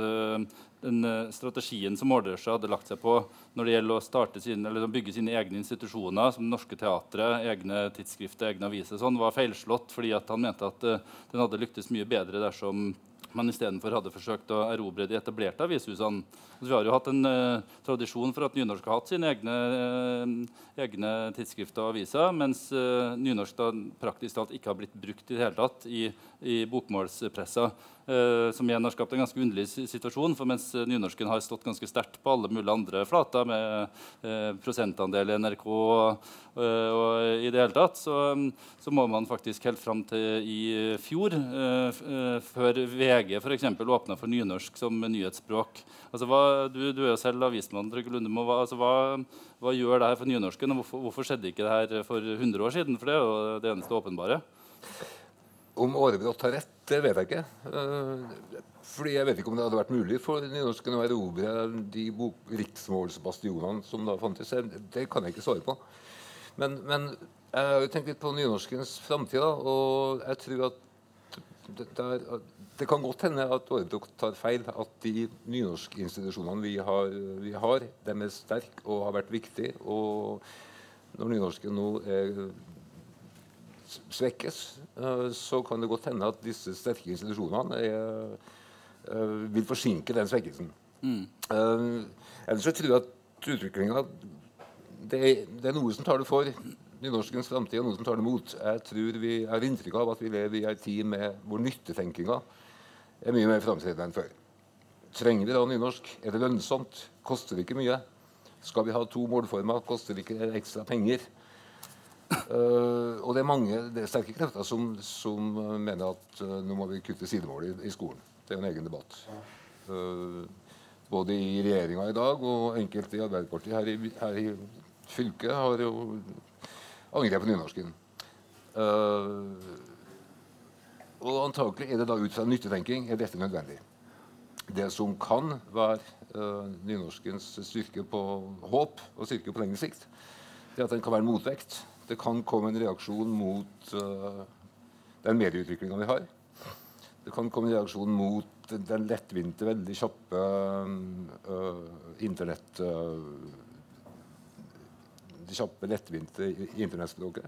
den strategien som Mårdørsja hadde lagt seg på når det gjelder å eller bygge sine egne institusjoner, som norske teatre, egne tidsskrifter, egne aviser, sånn, var feilslått fordi han mente at den hadde lyktes mye bedre dersom man istedenfor hadde forsøkt å erobre de etablerte avishusene. Altså, vi har jo hatt en uh, tradisjon for at nynorsk har hatt sine egne, uh, egne tidsskrifter og aviser, mens uh, nynorsk da praktisk talt ikke har blitt brukt i det hele tatt i, i bokmålspressa. Uh, som igjen har skapt en ganske underlig situasjon. For mens nynorsken har stått ganske sterkt på alle mulige andre flater, med uh, prosentandel i NRK og, og i det hele tatt, så, så, må man faktisk helt fram til i fjor, før VG f.eks. åpna for nynorsk som nyhetsspråk. Altså, hva, du, du, er jo selv avismann. Hva, altså, hva, hva, gjør det her for nynorsken? og hvorfor, hvorfor skjedde ikke det her for 100 år siden? For det er jo det eneste åpenbare. Om Aarebrot har rett, det vet jeg ikke. Uh, fordi Jeg vet ikke om det hadde vært mulig for nynorsken å erobre de riksmålsbastionene som da fantes. Det kan jeg ikke svare på. Men, men jeg har jo tenkt litt på nynorskens framtid, og jeg tror at det, der, det, kan godt hende at Aarebrot tar feil. At de nynorske institusjonene vi har, vi har, de er sterke og har vært viktige. Og når nynorsken nå er svekkes, eh, så kan det godt hende at disse sterke institusjonene er, eh, vil forsinke den svekkelsen. Mm. Uh, ellers så tror jeg at utviklinga det, det, er noe som tar det for nynorskens framtid, og noe som tar det mot. Jeg tror vi har inntrykk av at vi lever i ei tid med hvor nyttetenkinga er mye mer framtredende enn før. Trenger vi da nynorsk? Er det lønnsomt? Koster det ikke mye? Skal vi ha to målformer? Koster det ikke ekstra penger? Uh, og det er mange det er sterke krefter som, som mener at uh, nå må vi kutte sidemål i, i, skolen. Det er jo en egen debatt. Uh, både i regjeringa i dag og enkelte i Arbeiderpartiet her i, her i fylket har jo angrepet nynorsken. og antakelig er det da ut fra nyttetenking er dette nødvendig. Det som kan være nynorskens styrke på håp og styrke på lengre sikt, det er at den kan være motvekt det kan komme en reaksjon mot uh, den medieutviklinga vi har. Det kan komme en reaksjon mot den lettvinte, veldig kjappe uh, internett... Uh, det kjappe, lettvinte internettspråket.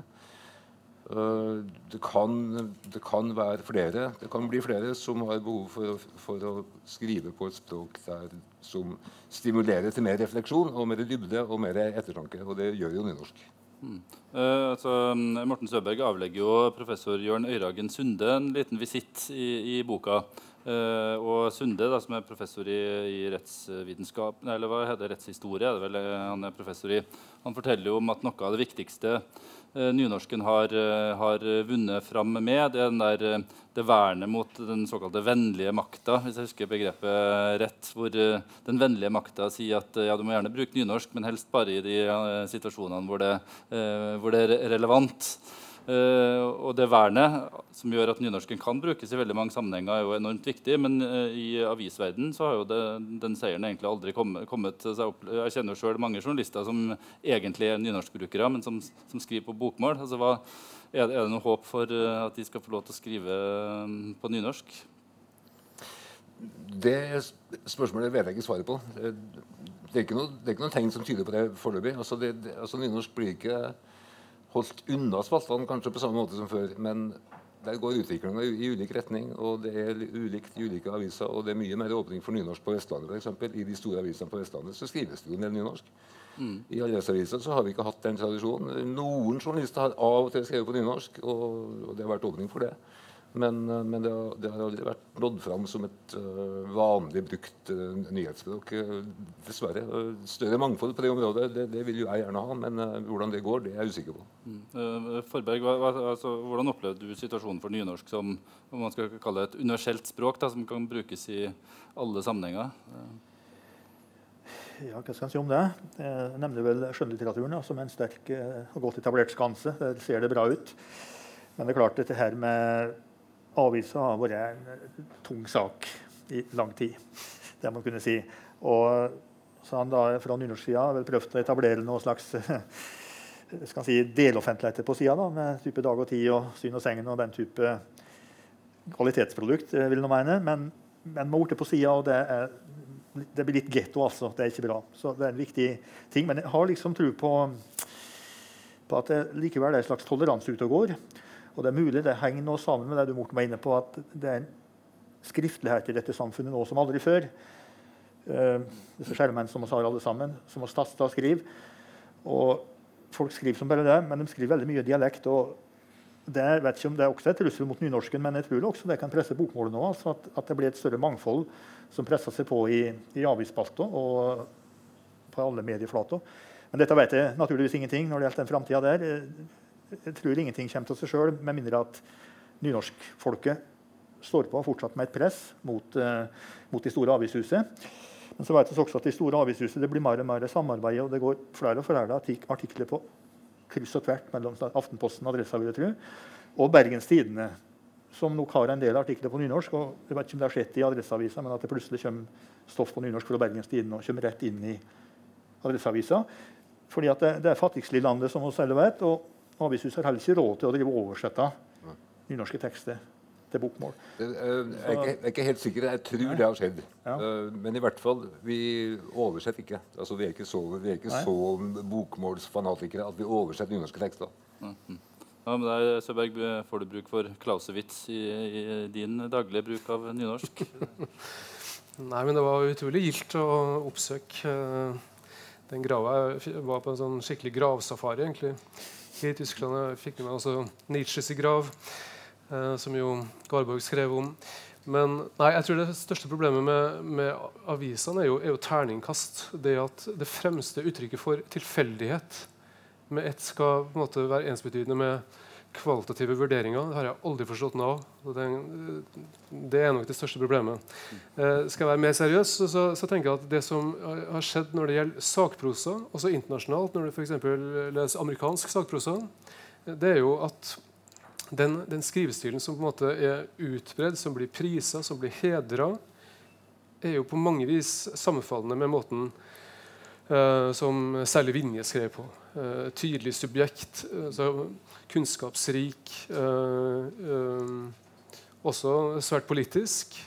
Uh, det, kan, det, kan, være flere Det kan bli flere som har behov for å, for å skrive på et språk der, som stimulerer til mer refleksjon og mer dybde og mer ettertanke. Og det gjør jo nynorsk. Mm. Uh, altså, Morten Søberg avlegger jo professor Jørn Øyragen Sunde en liten visitt i, i boka. Uh, og Sunde, da, som er professor i, i rettsvitenskap, eller hva heter det, rettshistorie, er det vel eh, han er professor i, han forteller jo om at noe av det viktigste nynorsken har, uh, har, vunnet fram med, det er der, det vernet mot den såkalte vennlige makta, hvis jeg husker begrepet rett, hvor den vennlige makta sier at ja, du må gjerne bruke nynorsk, men helst bare i de situasjonene hvor det, hvor det er relevant. Uh, og det vernet som gjør at nynorsken kan brukes i veldig mange sammenhenger, er jo enormt viktig. Men uh, i avisverdenen så har jo det, den seieren egentlig aldri kommet, kommet opp. Jeg kjenner jo sjøl mange journalister som egentlig er nynorskbrukere, men som, som, skriver på bokmål. Altså, hva, er, det noe håp for uh, at de skal få lov til å skrive på nynorsk? Det spørsmålet vet jeg ikke svaret på. Det, det, er, ikke noe, det er ikke noe tegn som tyder på det foreløpig. Altså, altså, nynorsk blir ikke holdt unna spaltene kanskje på samme måte som før. Men der går utviklinga i ulik retning, og det er ulikt i ulike aviser. Og det er mye mer åpning for nynorsk på Vestlandet, f.eks. I de store avisene på Vestlandet så skrives det jo en del nynorsk. Mm. I aviser så har vi ikke hatt den tradisjonen. Noen journalister har av og til skrevet på nynorsk, og, og det har vært åpning for det. Men, eh, men det, har, det, har, aldri vært nådd fram som et uh, vanlig brukt uh, nyhetsspråk. Uh, dessverre. større mangfold på det området det, det, vil jo jeg gjerne ha, men hvordan det går, det er jeg usikker på. Mm. Forberg, hva, altså, hvordan opplevde du situasjonen for nynorsk som om man skal kalle det et universelt språk da, som kan brukes i alle sammenhenger? Ja, hva skal jeg si om det? Jeg nevner vel skjønnlitteraturen ja, som en sterk og godt etablert skanse. Der ser det bra ut. Men det er klart dette her med avisa har vært en tung sak i lang tid. det må kunne si. Og så han da fra nynorsksida vel prøvd å etablere noe slags skal si, deloffentligheter på sida, med type Dag og Tid og Syn og Sengen og den type kvalitetsprodukt, eh, vil jeg mene. Men, men må på sida, og det, er, det, blir litt getto, altså. Det er ikke bra. Så det er en viktig ting. Men jeg har liksom tro på, på at det likevel er en slags toleranse ute og går. Og det er mulig det henger noe sammen med det du Morten, var inne på, at det er en skriftlighet i dette samfunnet nå som aldri før. Uh, disse skjermene som vi har alle sammen, som vi taster og skriver. Og folk skriver som bare det, men de skriver veldig mye dialekt. og det, vet ikke om det er også et trussel mot nynorsken, men jeg tror også det kan presse bokmålet nå. Altså at, at, det blir et større mangfold som presser seg på i, i avisspalta og på alle medieflater. Men dette vet jeg naturligvis ingenting når det gjelder den framtida der jeg tror ingenting kommer til seg sjøl, med mindre at nynorskfolket står på fortsatt med et press mot, uh, mot de store avishusene. Men så vet vi også at de store avishusene det blir mer og mer samarbeid, og det går flere og flere artikler på kryss og tvert mellom Aftenposten og tro, og Bergens Tidende, som nok har en del artikler på nynorsk. og Jeg vet ikke om det har skjedd i Adresseavisa, men at det plutselig kommer stoff på nynorsk fra Bergens Tidende og kommer rett inn i Adresseavisa. Fordi at det, det er fattigslig landet, som vi selv vet. og Avishuset har heller ikke råd til å drive oversette nynorske tekster til bokmål. Det, uh, jeg, er ikke, jeg, er ikke, helt sikker. Jeg tror Nei. det har skjedd. Ja. Uh, men i hvert fall, vi oversetter ikke. Altså, vi er ikke så, vi er ikke så bokmålsfanatikere at vi oversetter nynorske tekster. Mm -hmm. Ja, men der, Søberg, Får du bruk for klausewitz i, i din daglige bruk av nynorsk? Nei, men det var utrolig gildt å oppsøke uh, den grava. Jeg var på en sånn skikkelig gravsafari. egentlig i Tyskland. fikk med meg også Nietzsches grav, eh, som jo Garborg skrev om. Men nei, jeg tror det største problemet med, med avisene er jo, er jo terningkast. Det at det fremste uttrykket for tilfeldighet med ett skal på en måte være ensbetydende med kvalitative vurderinger. Det har jeg aldri forstått noe av. Det, er nok det største problemet. Eh, skal jeg være mer seriøs, så, så, så, tenker jeg at det som har skjedd når det gjelder sakprosa, også internasjonalt, når du f.eks. leser amerikansk sakprosa, det er jo at den, den, skrivestilen som på en måte er utbredd, som blir prisa, som blir hedra, er jo på mange vis sammenfallende med måten eh, som særlig Vinje skrev på. Uh, tydelig subjekt. Uh, kunnskapsrik, også svært politisk.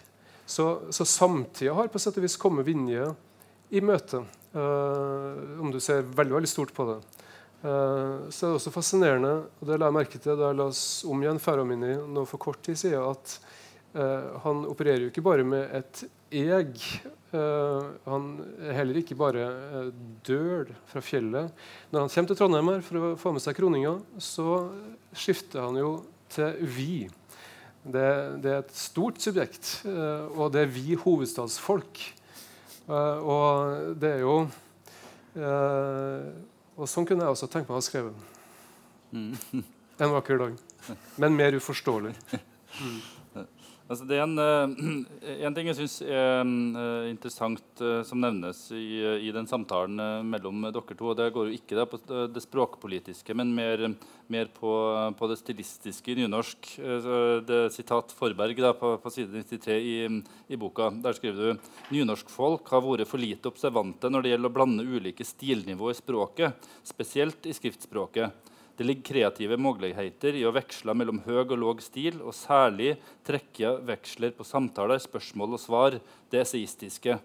Så, så samtida har på sett og vis kommet Vinje i møte, om du ser veldig, veldig stort på det. Uh, så er det også fascinerende, og det la jeg merke til da jeg las om igjen Ferramini nå for kort tid siden, at uh, han opererer jo ikke bare med et eg. Uh, han er heller ikke bare døl fra fjellet. Når han kommer til Trondheim her for å få med seg kroninga, så skifter han jo til vi. Det, det er et stort subjekt, og det er vi hovedstadsfolk. og det er jo og sånn kunne jeg også tenkt meg å ha skrevet. Mm. En vakker dag. Men mer uforståelig. Mm. Altså, det er en, uh, en, ting jeg syns er uh, interessant uh, som nevnes i, i, den samtalen mellom dere to. og Det går jo ikke på det språkpolitiske, men mer, mer på, på, det stilistiske i nynorsk. det er sitat Forberg da, på, på, side 93 i, i, boka. Der skriver du nynorskfolk har vært for lite observante når det gjelder å blande ulike stilnivå i språket, spesielt i skriftspråket. Det ligger kreative muligheter i å veksle mellom høy og låg stil, og særlig trekke veksler på samtaler, spørsmål og svar, det esaistiske.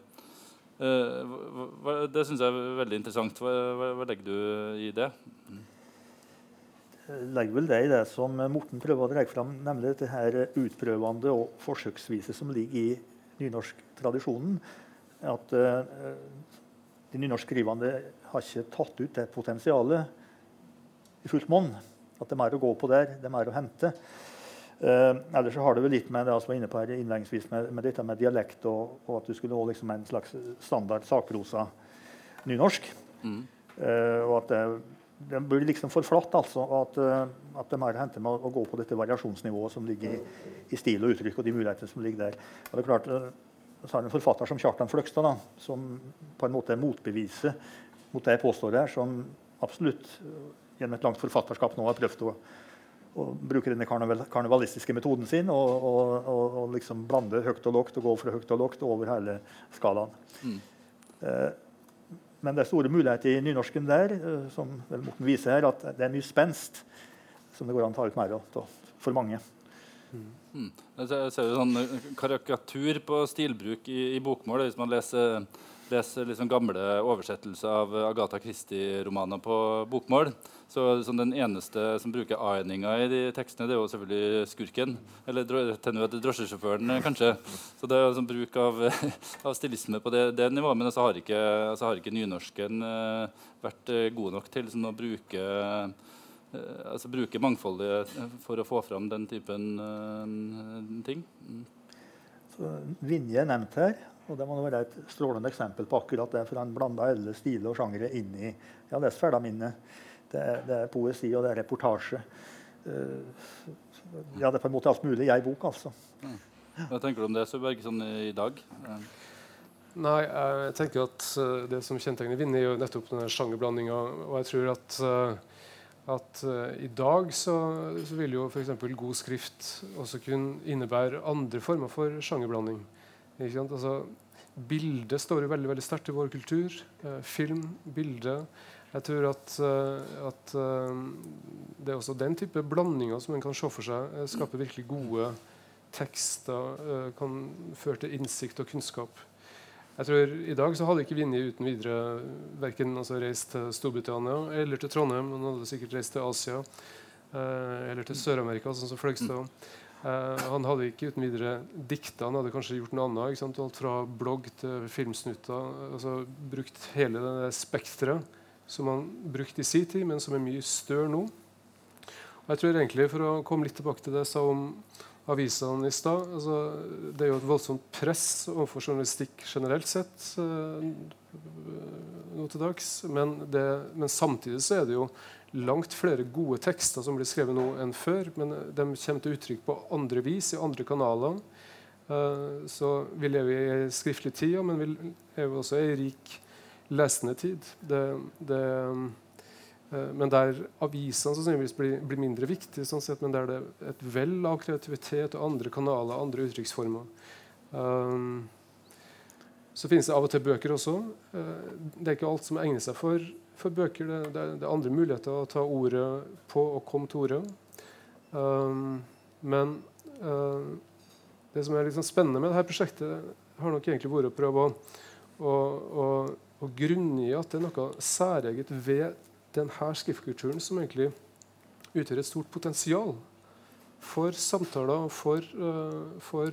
Uh, det syns jeg er veldig interessant. Hva, legger du i det? Legger vel det i det som Morten prøver å dra fram, nemlig dette her utprøvende og forsøksvise som ligger i nynorsktradisjonen. At uh, de nynorskskrivende har ikke tatt ut det potensialet i fullt monn. At de er å gå på der, de er å hente. Eh, ellers så har det vel litt med det jeg var inne på her innledningsvis med, med dette med dialekt, og, og at du skulle ha liksom en slags standard sakrosa nynorsk. Mm. Eh, og at det, det blir liksom for flatt, altså. At, uh, at de er hente med å, å, gå på dette variasjonsnivået som ligger i, i, stil og uttrykk, og de mulighetene som ligger der. Og det er klart, så har en forfatter som Kjartan Fløgstad, da, som på en måte er motbeviset mot det jeg påstår her, som absolutt gjennom et langt forfatterskap nå har prøvd å, å bruke denne karneval, karnevalistiske metoden sin og, og, og, og, liksom blande høyt og lågt og gå fra høyt og lågt over hele skalaen. Mm. Eh, men det er store muligheter i nynorsken der, eh, som vel Morten viser her, at det er mye spenst som det går an å ta ut mer av for mange. Mm. Mm. Jeg ser jo sånn karikatur på stilbruk i, i bokmål hvis man leser leser liksom gamle oversettelser av Agatha Christie-romaner på bokmål. Så, så, Den eneste som bruker a-endinga i de tekstene, det er jo selvfølgelig skurken. Eller drosjesjåføren, kanskje. Så det er sånn bruk av, av stilisme på det, det nivået. Men så har ikke, altså har ikke nynorsken uh, vært uh, god nok til sånn å bruke, uh, altså, bruke mangfoldet for å få fram den typen ting. Så Vinje er nevnt her. Og Det må være et strålende eksempel på akkurat det. For han blanda alle stiler og sjangere inn i ja, det er mine. Det, det er poesi, og det er reportasje. Uh, ja, det er på en måte alt mulig i ei bok, altså. Mm. Hva tenker du om det, Søberg, sånn i dag? Nei, jeg tenker at Det som kjennetegner Vinje, er jo nettopp denne sjangerblandinga. Og jeg tror at, at i dag så, så vil jo f.eks. god skrift også kunne innebære andre former for sjangerblanding. Altså, bildet står jo veldig veldig sterkt i vår kultur. Eh, film, bilde. Jeg tror at, uh, at uh, det er også den type blandinger som en kan se for seg, uh, skaper virkelig gode tekster. kan føre til innsikt og kunnskap. Jeg tror I dag så hadde ikke Vinje uten videre verken altså, reist til Storbritannia eller til Trondheim. Han hadde sikkert reist til Asia eller til Sør-Amerika, sånn som Fløgstad. Uh, han hadde ikke uten videre dikta, han hadde kanskje gjort noe annet. Alt fra blogg til filmsnutter. Altså, brukt hele det spekteret som han brukte i sin tid, men som er mye større nå. Og jeg tror egentlig, For å komme litt tilbake til det jeg sa om avisene i stad altså, Det er jo et voldsomt press overfor journalistikk generelt sett uh, nå til dags. Men, det, men samtidig så er det jo langt flere gode tekster som blir skrevet nå enn før, men de kommer til uttrykk på andre vis i andre kanaler. Uh, så vi lever i ei skriftlig tid, men vi lever også i ei rik lesende tid. Det, det, uh, men der avisene sannsynligvis blir, blir, mindre viktige, sånn sett, men der det er et vell av kreativitet og andre kanaler, andre uttrykksformer. Så finnes det av og til bøker også. Det er ikke alt som egner seg for for bøker. Det, det, det, er andre muligheter å ta ordet på og komme til ordet. Um, men uh, det som er liksom spennende med dette prosjektet, har nok egentlig vært å prøve å, å, å, å grunngi at det er noe særeget ved denne skriftkulturen som egentlig utgjør et stort potensial for samtaler, for, uh, for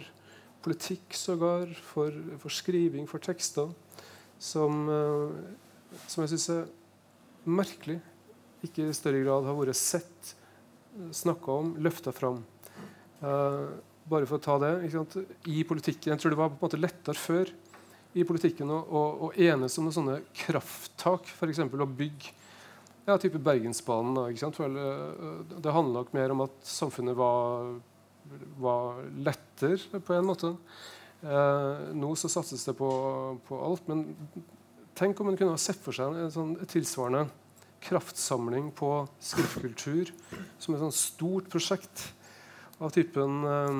politikk sågar, for, for, skriving, for tekster, som, uh, som jeg syns er merkelig ikke i større grad har vært sett, snakka om, løfta fram. Uh, bare for å ta det I politikken Jeg tror det var på en måte lettere før i politikken å, å, å enes om noen sånne krafttak, f.eks. å bygge ja, type Bergensbanen. Da, ikke sant? Eh, det handler nok mer om at samfunnet var, var lettere, på en måte. Eh, nå så satses det på, på, alt. Men tenk om en kunne ha sett for seg en sånn tilsvarende kraftsamling på skriftkultur som et sånn stort prosjekt av typen eh,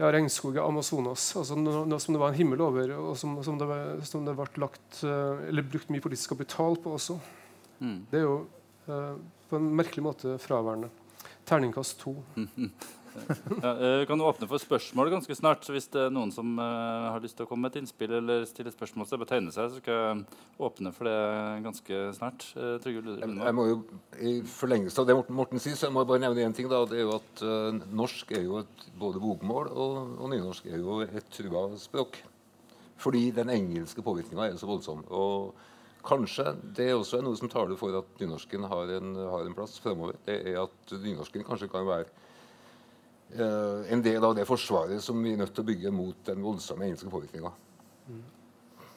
ja, regnskog i Amazonas. Altså noe, noe, som det var en himmel over, og som, som, det, som det ble lagt, eh, eller brukt mye politisk kapital på også. Mm. Det er jo eh, på en merkelig måte fraværende. Terningkast to. ja, eh, vi kan åpne for spørsmål ganske snart. så Hvis det er noen som uh, har lyst til å komme med et innspill eller stille spørsmål, så bare tegne seg, så skal jeg åpne for det ganske snart. Uh, jeg, jeg, må jo, I forlengelse av det Morten, Morten sier, så jeg må bare nevne én ting. da, det er jo at uh, Norsk er jo et, både bokmål og, og nynorsk er jo et trua språk. Fordi den engelske påvirkninga er så voldsom. og Kanskje det er også noe som taler for at nynorsken har en, har en plass fremover. Det er at nynorsken kanskje kan være eh, en del av det forsvaret som vi er nødt til å bygge mot den voldsomme engelske påvirkninga.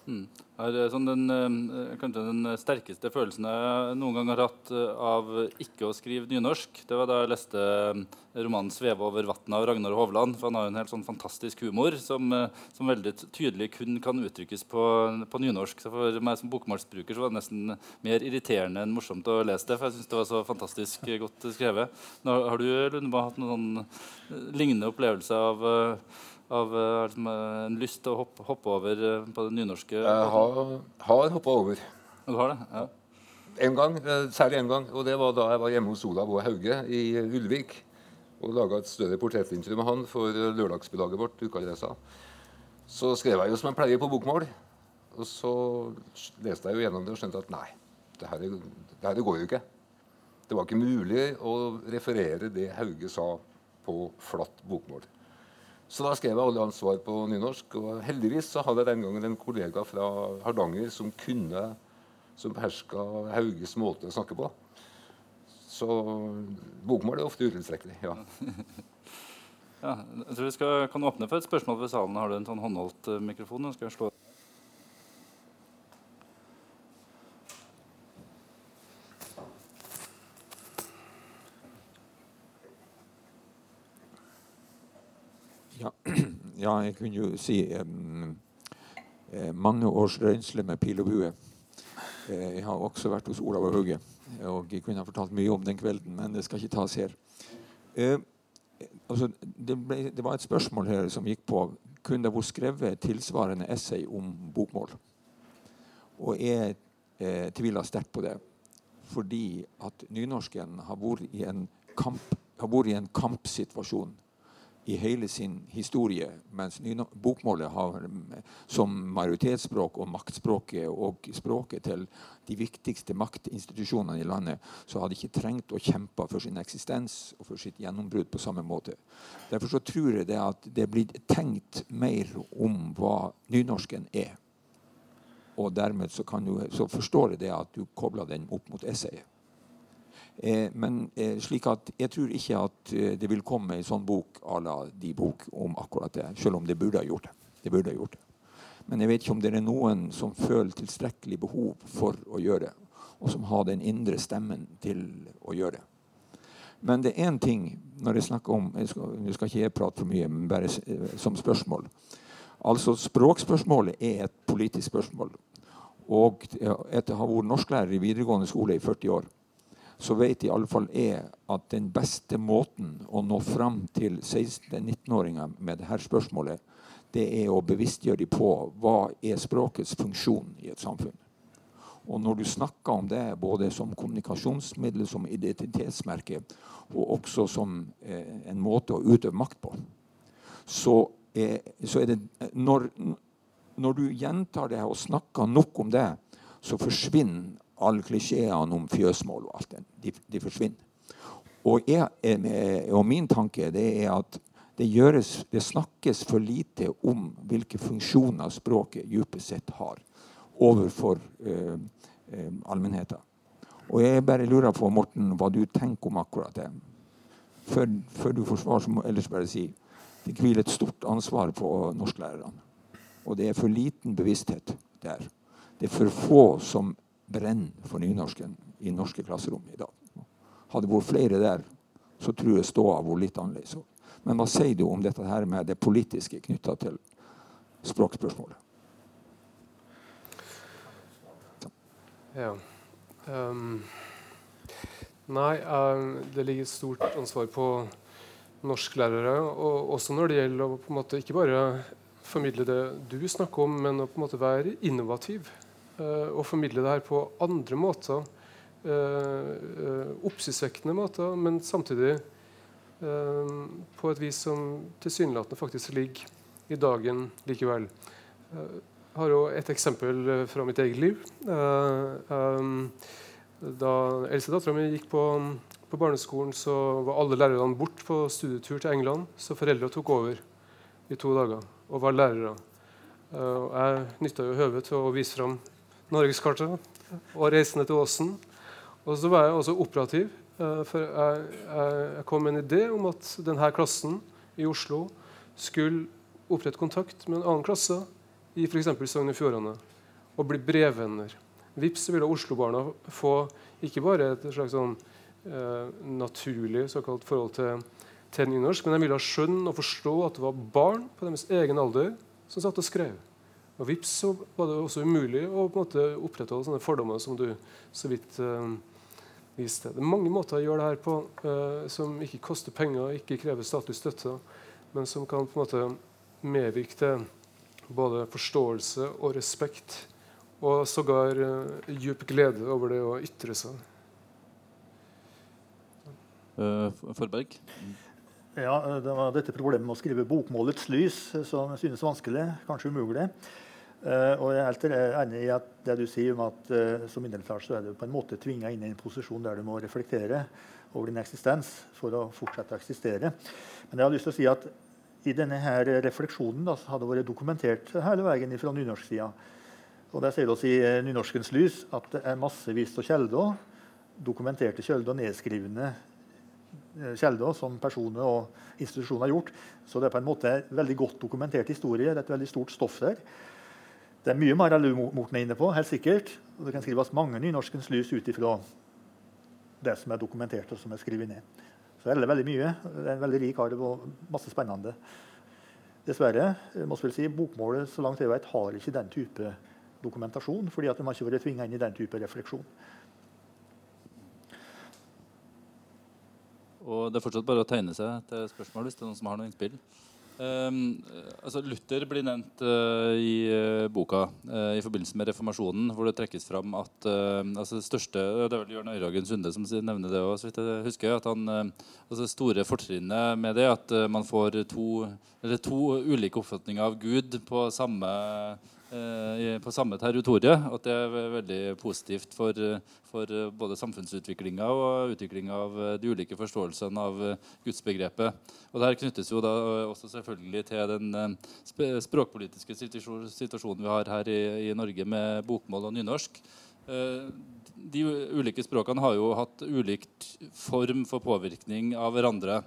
Mm. Sånn den, eh, kanskje den sterkeste følelsen jeg noen gang har hatt eh, av ikke å skrive nynorsk, det var da jeg leste eh, romanen 'Sveve over vatnet' av Ragnar Hovland. For han har en helt sånn fantastisk humor som, som veldig tydelig kun kan uttrykkes på, på, nynorsk. Så for meg som bokmålsbruker så var det nesten mer irriterende enn morsomt å lese det. For jeg syns det var så fantastisk godt skrevet. Nå, har du Lundeba, hatt noen sånn lignende opplevelse av av liksom, en lyst til å hoppe, hoppe over eh, på det nynorske? Jeg har, har hoppa over. Du har det? Ja. En gang, Særlig én gang. og Det var da jeg var hjemme hos Olav og Hauge i Ulvik og laga et større portrettintervju med han for lørdagsbilaget vårt. Ukeadressa. Så skrev jeg jo som jeg pleier på bokmål. Og så leste jeg jo gjennom det og skjønte at nei, det her, det her går jo ikke. Det var ikke mulig å referere det Hauge sa på flatt bokmål. Så da skrev jeg alle hans svar på nynorsk. Og heldigvis så hadde jeg den gangen en kollega fra Hardanger som kunne som beherska Hauges måte å snakke på. Så bokmål er ofte utilstrekkelig. ja. ja. Jeg tror vi skal, kan åpne for et spørsmål ved salen. Har du en sånn håndholdt uh, mikrofon? Skal jeg slå Ja, jeg kunne jo si um, mange års røynsle med pil og bue. Eh, jeg har også vært hos Olav og Hauge, og jeg kunne ha fortalt mye om den kvelden, men det skal ikke tas her. Eh, altså, det, ble, det, var et spørsmål her som gikk på kunne det vært skrevet tilsvarende essay om bokmål. Og jeg eh, tviler sterkt på det. Fordi at nynorsken har vært i en, kamp, i en kampsituasjon i hele sin historie, mens bokmålet har som majoritetsspråk og maktspråket og språket til de viktigste maktinstitusjonene i landet, så hadde de ikke trengt å kjempe for sin eksistens og for sitt gjennombrudd på samme måte. Derfor så tror jeg det at det blir tenkt mer om hva nynorsken er. Og dermed så, du, så forstår jeg det at du kobler den opp mot essayet. Eh, men eh, slik at jeg tror ikke at eh, det vil komme en sånn bok à la de bok om akkurat det. Selv om det burde ha gjort det. det, burde ha gjort det. Men jeg vet ikke om det er noen som føler tilstrekkelig behov for å gjøre det. Og som har den indre stemmen til å gjøre det. Men det er én ting når jeg snakker om jeg skal, Nå skal ikke jeg prate for mye, men bare som spørsmål. Altså Språkspørsmålet er et politisk spørsmål. Og etter å ha vært norsklærer i videregående skole i 40 år, så vet alle fall jeg at den beste måten å nå fram til 16-19-åringer med dette spørsmålet, det er å bevisstgjøre dem på hva er språkets funksjon i et samfunn. Og når du snakker om det både som kommunikasjonsmiddel, som identitetsmerke, og også som eh, en måte å utøve makt på, så er, så er det når, når du gjentar det og snakker nok om det, så forsvinner alle klisjeene om fjøsmål og alt det, de, de forsvinner. Og, jeg, og, min tanke det er at det, gjøres, det, snakkes for lite om hvilke funksjoner språket dypest sett har overfor eh, eh, allmennheten. Og jeg bare lurer på, Morten, hva du tenker om akkurat det. Før, før du får svar, så må jeg ellers bare si det hviler et stort ansvar på norsklærerne. Og det er for liten bevissthet der. Det er for få som brenner for nynorsken i norske klasserom i dag. Hadde det vært flere der, så tror jeg ståa vært litt annerledes. Men hva sier du om dette her med det politiske knytta til språkspørsmålet? Ja. Um, nei, um, det ligger et stort ansvar på norsklærere. Og også når det gjelder å på en måte ikke bare formidle det du snakker om, men å på en måte være innovativ. Uh, og formidle det her på andre måter. Uh, uh, Oppsiktsvekkende måter, men samtidig på et vis som tilsynelatende faktisk ligger i dagen likevel. Jeg har jo et eksempel fra mitt eget liv. Da eldstedattera mi gikk på, på, barneskolen, så var alle lærerne borte på studietur til England. Så foreldra tok over i to dager og var lærere. Jeg nytta jo høvet til å vise fram norgeskartet og reisende til Åsen. Og så var jeg også operativ. Uh, for jeg, jeg, jeg, kom med en idé om at denne klassen i Oslo skulle opprette kontakt med en annen klasse i f.eks. Sogn og Fjordane og bli brevvenner. Vips ville Oslo-barna få ikke bare et slags sånn, eh, naturlig såkalt forhold til, til nynorsk, men de ville skjønne og forstå at det var barn på deres egen alder som satt og skrev. Og vips så var det også umulig å på en måte opprettholde sånne fordommer som du så vidt uh, viste. Det er mange måter å gjøre det her på uh, som ikke koster penger, ikke krever statlig støtte, men som kan på en måte medvirke til både forståelse og respekt og sågar uh, djup glede over det å ytre seg. Uh, Forberg? Ja, Det var dette problemet med å skrive bokmålets lys som synes vanskelig, kanskje umulig. Uh, og jeg er helt enig i at det du sier om at uh, som mindretall så er du på en måte tvinga inn i en posisjon der du må reflektere over din eksistens for å fortsette å eksistere. Men jeg har lyst til å si at i denne her refleksjonen da, så det vært dokumentert hele veien fra nynorsksida og Der sier oss i eh, Nynorskens lys at det er massevis av kilder, dokumenterte kilder, eh, kjelder som personer og institusjoner har gjort. Så det er på en måte veldig godt dokumentert historie. Det er et veldig stort stoff der. Det er mye enn Morten er inne på, helt sikkert. Og det kan skrives mange nynorskens lys ut ifra det som er dokumentert og som er skrevet ned. Så det er veldig mye. Det er en veldig rik arv og masse spennende. Dessverre må jeg si, bokmålet så langt jeg vet, har ikke den type dokumentasjon, fordi at de har ikke vært tvinga inn i den type refleksjon. Og Det er fortsatt bare å tegne seg til spørsmål hvis det er noen som har noe innspill. Um, altså Luther blir nevnt uh, i uh, boka uh, i forbindelse med reformasjonen, hvor det trekkes fram at altså det største Det er vel Jørn Øyragen Sunde som nevner det òg, så vidt jeg husker. at han, altså Det store fortrinnet med det at man får to, to ulike oppfatninger av Gud på samme Eh, på samme territoriet. At det er veldig positivt for, for både samfunnsutviklinga og utviklinga av de ulike forståelsene av gudsbegrepet. Og det her knyttes jo da også selvfølgelig til den språkpolitiske situasjonen vi har her i, i Norge med bokmål og nynorsk. Eh, de ulike språkene har jo hatt ulikt form for påvirkning av hverandre.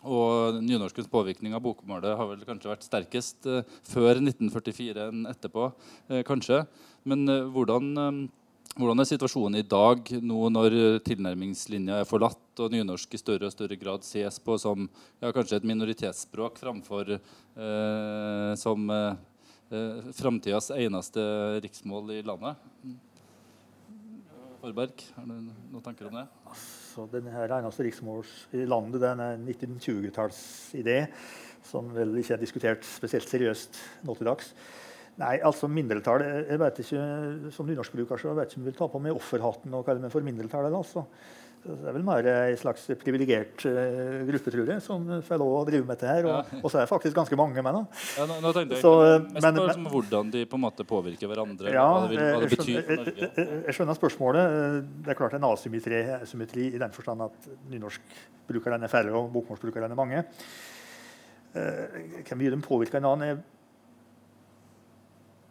Og nynorskens påvirkning av bokmålet har vel kanskje vært sterkest eh, før 1944 enn etterpå. Eh, kanskje. Men eh, hvordan, hvordan, er situasjonen i dag, nå når tilnærmingslinja er forlatt og nynorsk i større og større grad ses på som ja, kanskje et minoritetsspråk framfor eh, som eh, framtidas eneste riksmål i landet? Forberg, har du noen tanker om det? Så denne her eneste riksmåls i landet den er en 1920-tallsidé som vel ikke er diskutert spesielt seriøst nå til dags. Nei, altså mindretall jeg vet ikke, Som nynorskbruker så vet ikke om jeg vil ta på meg offerhatten og kalle meg for mindretallet. Altså. Det er vel mer ei slags privilegert uh, gruppe, tror jeg, som får lov å drive med dette her. Og, ja. og så er det faktisk ganske mange med. da. Ja, nå, nå tenkte jeg så, mest men, på men, hvordan de på en måte påvirker hverandre. Ja, hva det, vil, hva det betyr for Norge. Jeg, jeg, jeg, skjønner spørsmålet. Det er klart en asymmetri, asymmetri i den forstand at nynorskbrukerne er færre og bokmålsbrukerne er mange. Uh, hvor mye de påvirker en annen,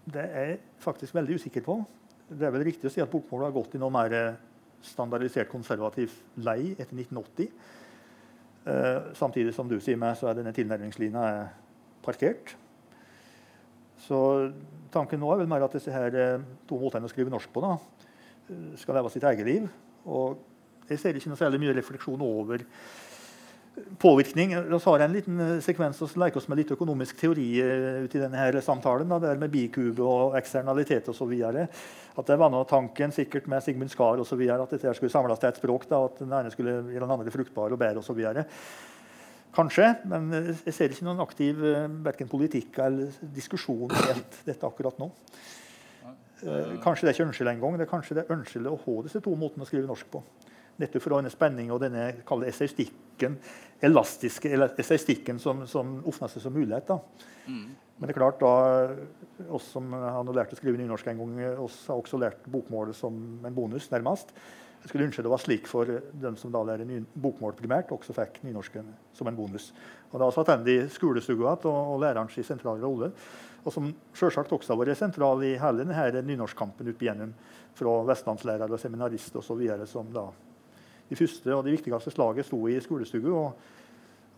det er jeg faktisk veldig usikker på. Det er vel riktig å si at bokmålet har gått i noe mer standardisert konservativ lei etter 1980. Uh, samtidig som du sier meg, så er denne tilnærmingslinja parkert. Så tanken nå er vel mer at disse her eh, to måtene å skrive norsk på da, eh, skal leve sitt eget liv. Og jeg ser ikke noe særlig mye refleksjon over påvirkning. Vi har en liten eh, sekvens som leker oss med litt økonomisk teori uh, ut i denne her samtalen. Da, der med bikube og eksternalitet osv. At det var noe tanken sikkert med Sigmund Skar og så videre, at dette skulle samles til et språk. Da, at den ene skulle gjøre den andre fruktbar og bedre osv. Kanskje, men eh, jeg ser ikke noen aktiv uh, politikk eller diskusjon i dette akkurat nå. Kanskje det er ikke ønskelig engang. Det er kanskje det er ønskelig å ha disse to måtene å skrive norsk på nettopp for denne spenningen og denne esaistikken, elastiske essaystikken som, som åpner seg som mulighet. Mm. Men det er klart da, oss som har lært å skrive nynorsk en gang, oss har også lært bokmålet som en bonus, nærmest. Jeg skulle ønske det var slik for dem som da lærer bokmål primært, også fikk nynorsken som en bonus. Og Da også hatt i skolestua og, og lærerens sentrale rolle. Og som selvsagt også har vært sentral i hele denne nynorskkampen opp igjennom fra vestlandslærere og seminarister osv. som da de første og de viktigste slaget sto i skolestue. Og,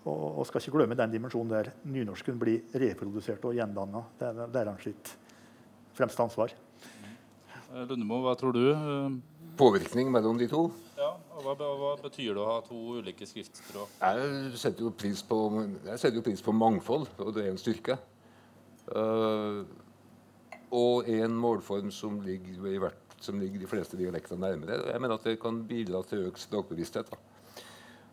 og, og, skal ikke glemme den dimensjonen der nynorsken blir reprodusert og gjendanna. Det er læreren sitt fremste ansvar. Eh, Lundemo, hva tror du? Påvirkning mellom de to? Ja, og hva, hva, betyr det å ha to ulike skriftspråk? Jeg setter jo pris på, setter jo pris på mangfold, og det er en styrke. Uh, og en målform som ligger i hvert som ligger de fleste dialektene nærmere. Jeg mener at det kan bidra til økt språkbevissthet.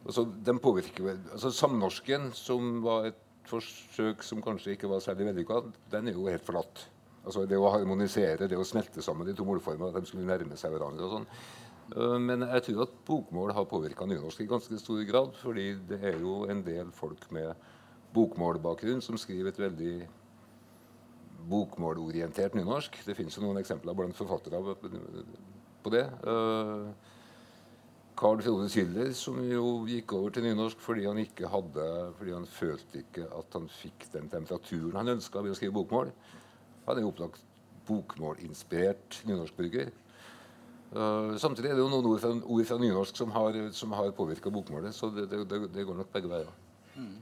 Altså, den påvirker, altså, Samnorsken, som var et forsøk som kanskje ikke var særlig vellykka, den er jo helt forlatt. Altså, det å harmonisere, det å smelte sammen de to målformene, at de skulle nærme seg hverandre. og sånn. Øh, men jeg tror at bokmål har påvirka nynorsk i ganske stor grad. fordi det er jo en del folk med bokmålbakgrunn som skriver et veldig bokmålorientert nynorsk. Det fins noen eksempler blant forfattere på det. Uh, Carl Frode Schiller, som jo gikk over til nynorsk fordi han ikke hadde, fordi han følte ikke at han fikk den temperaturen han ønska ved å skrive bokmål. Han er jo opplagt bokmålinspirert nynorskbruker. Uh, samtidig er det jo noen ord fra, ord fra nynorsk som har, som har påvirka bokmålet. Så det, det, det, går nok begge veier. Mm.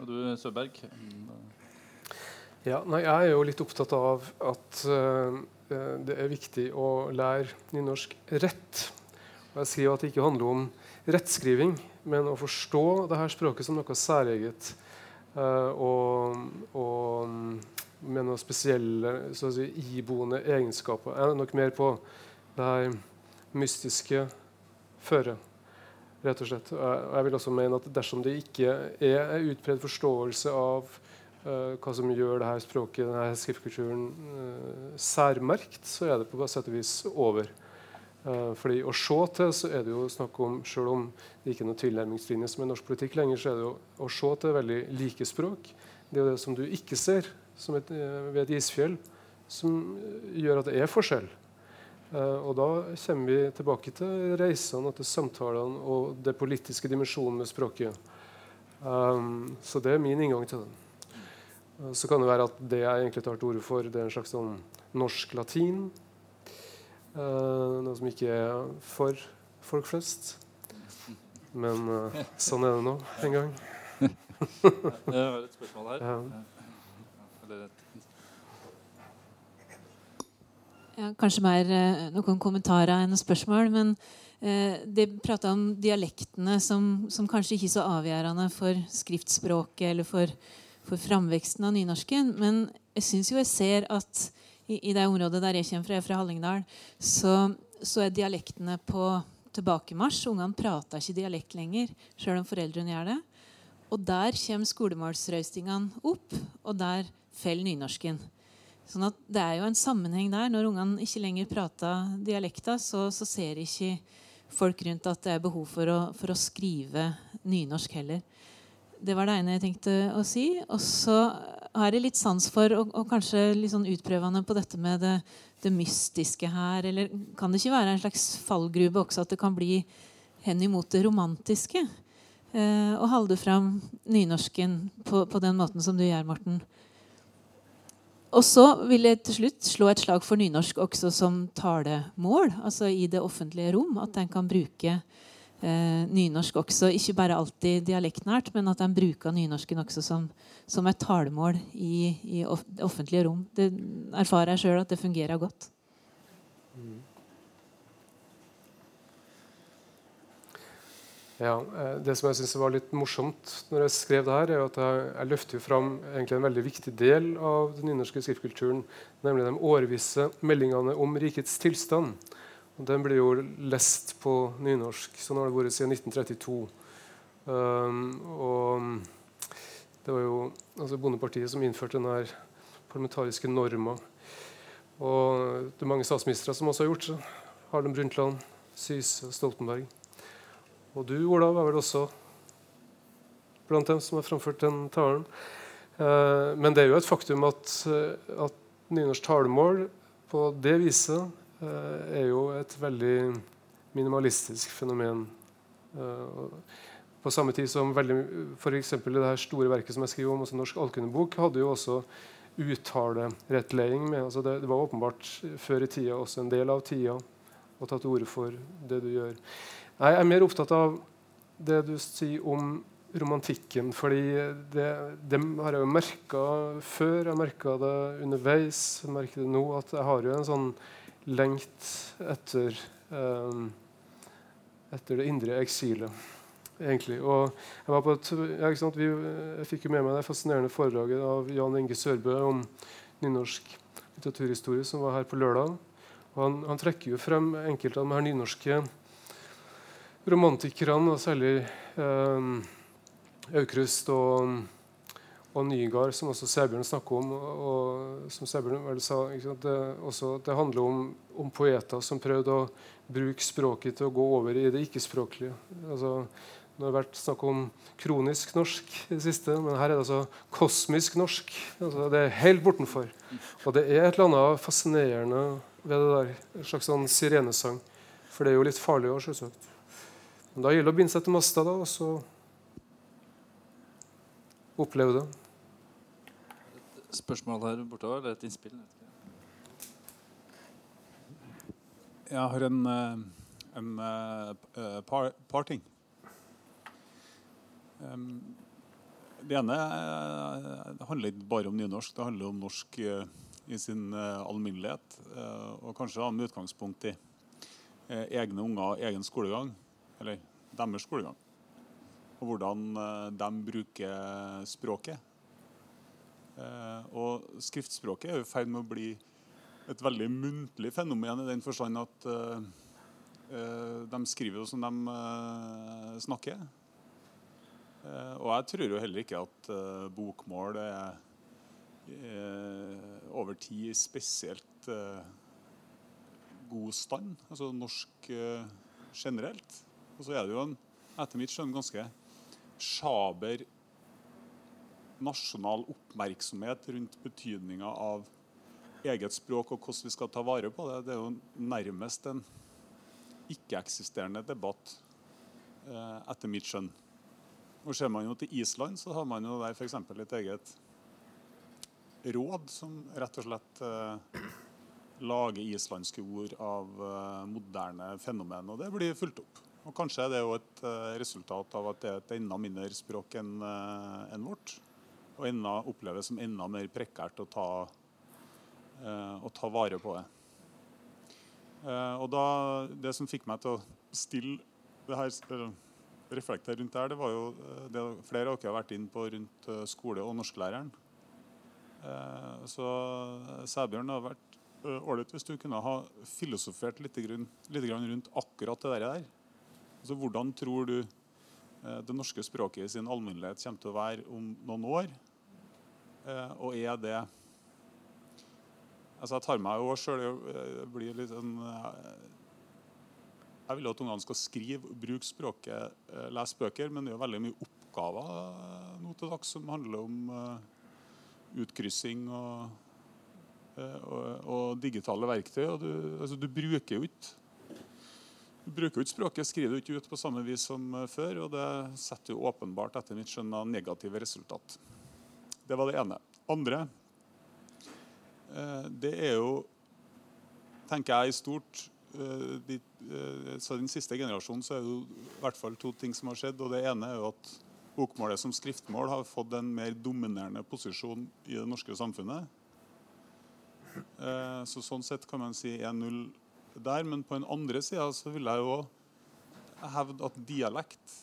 Og du, Søberg? Ja, nei, jeg er jo litt opptatt av at uh, det er viktig å lære nynorsk rett. Og jeg skriver at det ikke handler om rettskriving, men å forstå det her språket som noe særeget. Uh, og, og, med noen spesielle si, iboende egenskaper. Jeg er nok mer på det her mystiske føret, rett og slett. Jeg vil også mene at dersom det ikke er en utbredt forståelse av hva som gjør det her språket, denne skriftkulturen, uh, særmerkt, så er det på sett og vis over. Uh, fordi Å se til så er det jo snakk om, selv om det ikke er noen tilnærmingslinje som er norsk politikk lenger, så er det jo å se til veldig like språk. Det er jo det som du ikke ser et, ved et isfjell, som gjør at det er forskjell. og Da kommer vi tilbake til reisene og til samtalene og det politiske dimensjonen med språket. Um, så det er min inngang til det. Så kan det være at det jeg egentlig tar til orde for, det er en slags sånn norsk-latin. Uh, noe som ikke er for folk flest. Men uh, sånn er det nå en gang. Jeg har et spørsmål her. Ja. Ja, kanskje mer noen kommentarer enn spørsmål. Men eh, det prata om dialektene som, som, kanskje ikke er så avgjørende for skriftspråket eller for for framveksten av nynorsken. Men jeg syns jo jeg ser at i, i, det området der jeg kommer fra, jeg er fra Hallingdal, så, så, er dialektene på tilbakemarsj. Ungene prater ikke dialekt lenger, sjøl om foreldrene gjør det. Og der kommer skolemålsrøystingene opp, og der faller nynorsken. Sånn at Det er jo en sammenheng der. Når ungene ikke lenger prater dialekter, så, så ser ikke folk rundt at det er behov for å, for å skrive nynorsk heller. Det var det ene jeg tenkte å si. Og så har jeg litt sans for, og, og kanskje litt sånn utprøvende på dette med det, det, mystiske her. Eller kan det ikke være en slags fallgrube også at det kan bli hen imot det romantiske? Eh, og holde fram nynorsken på, på, den måten som du gjør, Morten. Og så vil jeg til slutt slå et slag for nynorsk også som talemål, altså i det offentlige rom. At en kan bruke eh, nynorsk også, ikke bare alltid dialektnært, men at de bruker nynorsken også som, som et talemål i, i offentlige rom. Det erfarer jeg sjøl at det fungerer godt. Ja, eh, Det som jeg synes var litt morsomt når jeg skrev det her, er at jeg, jeg løfter fram en veldig viktig del av den nynorske skriftkulturen, nemlig de årvisse meldingene om rikets tilstand. Og Den blir jo lest på nynorsk. Sånn har det vært siden 1932. Um, og det var jo altså Bondepartiet som innførte denne parlamentariske norma. Og det er mange statsministre som også har gjort det. Harlem Brundtland, Syse, Stoltenberg. Og du, Olav, er vel også blant dem som har framført den talen. Eh, men det er jo et faktum at, eh, at nynorsk talemål på det viset er jo et veldig minimalistisk fenomen. På samme tid som veldig, for det her store verket som jeg skriver om, også Norsk allkunnebok, hadde jo også uttalerettledning med. Altså det, det, var åpenbart før i tida også en del av tida å ta til orde for det du gjør. Jeg er mer opptatt av det du sier om romantikken. fordi det, det har jeg jo merka før. Jeg merka det underveis. Jeg merker det nå at jeg har jo en sånn lengt etter um, etter det indre eksilet. egentlig. Og jeg, et, ja, Vi, jeg fikk jo med meg det fascinerende foredraget av Jan Inge Sørbø om nynorsk litteraturhistorie som var her på lørdag. Og han, han trekker jo frem enkelte av de her nynorske romantikerne, særlig eh, Aukrust og, og Nygaard, som også Sæbjørn snakker om. og som Sæbjørn vel sa, det, også, det, handler om, om, poeter som prøvde å bruke språket til å gå over i det ikke-språklige. Altså, det har vært snakk om kronisk norsk i det siste, men her er det altså kosmisk norsk. Altså, det er helt bortenfor. Og det er et eller annet fascinerende ved det der. En slags sånn sirenesang. For det er jo litt farlig òg, selvsagt. Men da gjelder det å binde seg til masta da, og så oppleve det. Spørsmål her borte, eller et innspill? Jeg har en, eh, en, en eh, par, par, ting. Det ene eh, det handler ikke bare om nynorsk, det handler om norsk i sin alminnelighet. Og kanskje med utgangspunkt i egne unger egen skolegang eller deres skolegang. Og hvordan eh, de bruker språket. Eh, og skriftspråket er i ferd med å bli et veldig muntlig fenomen i den forstand at uh, de skriver jo som de snakker. Og jeg tror jo heller ikke at bokmål er over tid i spesielt god stand. Altså norsk generelt. Og så er det jo en, etter mitt skjønn ganske sjaber nasjonal oppmerksomhet rundt betydninga av eget språk og hvordan vi skal ta vare på det. Det er jo nærmest en ikke-eksisterende debatt, eh, etter mitt skjønn. Og Ser man jo til Island, så har man jo der f.eks. et eget råd som rett og slett eh, lager islandske ord av eh, moderne fenomen. Og det blir fulgt opp. Og Kanskje er det jo et uh, resultat av at det er et enda mindre språk enn uh, en vårt. Og enda oppleves som enda mer prekært å ta, uh, å ta vare på det. og da, Det som fikk meg til å stille det her, reflektere rundt det her, det var jo det flere av dere har vært inn på rundt skole- og norsklæreren. så Sæbjørn, det hadde vært ålreit hvis du kunne ha filosofert litt, litt rundt akkurat det der. Altså, hvordan tror du eh, det norske språket i sin alminnelighet kommer til å være om noen år? Eh, og er det altså Jeg tar meg jo sjøl blir litt sånn jeg vil at ungene skal skrive bruke språket, eh, lese bøker, men det er jo veldig mye oppgaver eh, nå til dags som handler om eh, utkryssing og, eh, og, og digitale verktøy. Og du, altså, du bruker jo ikke du bruker ikke språket, skriver du ikke ut på samme vis som eh, før, og det setter jo åpenbart etter mitt skjønn negative resultat. Det var det ene. Andre eh, det er jo, tenker jeg i stort eh, de, eh, så Den siste generasjonen så er det i hvert fall to ting som har skjedd. og Det ene er jo at bokmålet som skriftmål har fått en mer dominerende posisjon i det norske samfunnet. Så Sånn sett kan man si 1-0 der. Men på den andre sida så vil jeg jo hevde at dialekt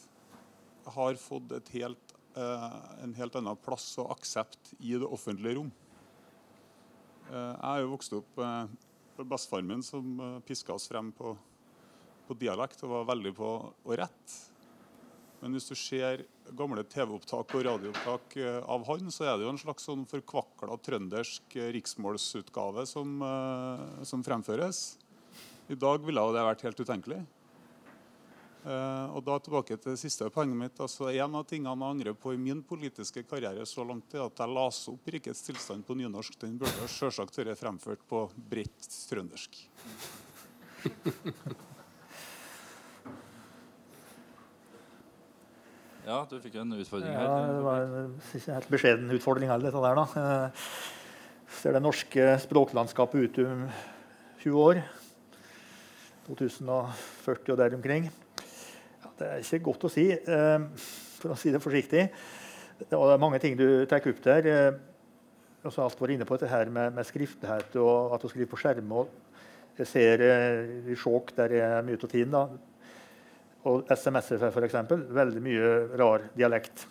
har fått et helt, en helt annen plass og aksept i det offentlige rom. Eh, jeg er jo vokst opp eh, på bestefaren min som eh, piska oss frem på, på dialekt og var veldig på å rette. Men hvis du ser gamle TV-opptak og radioopptak eh, av han, så er det jo en slags sånn forkvakla trøndersk eh, riksmålsutgave som, eh, som fremføres. I dag ville det vært helt utenkelig. Eh, og da tilbake til det siste poenget mitt. altså En av tingene jeg angrer på i min politiske karriere så langt, er at jeg las opp 'Rikets tilstand' på nynorsk. Den burde selvsagt vært fremført på bredt trøndersk. Ja, du fikk jo en utfordring her. Ja, det var en ikke helt beskjeden utfordring heller, dette der, da. Eh, Ser det norske språklandskapet ut om 20 år. 2040 og der omkring. Det er ikke godt å si, eh, for å si det forsiktig. Og Det er mange ting du tar opp der. Eh, også alt var inne på dette her med, med skriftlighet og at du skriver på skjerm. Og jeg ser eh, i Skjåk, der jeg er mye av tiden, da, og SMS-er, f.eks. Veldig mye rar dialekt.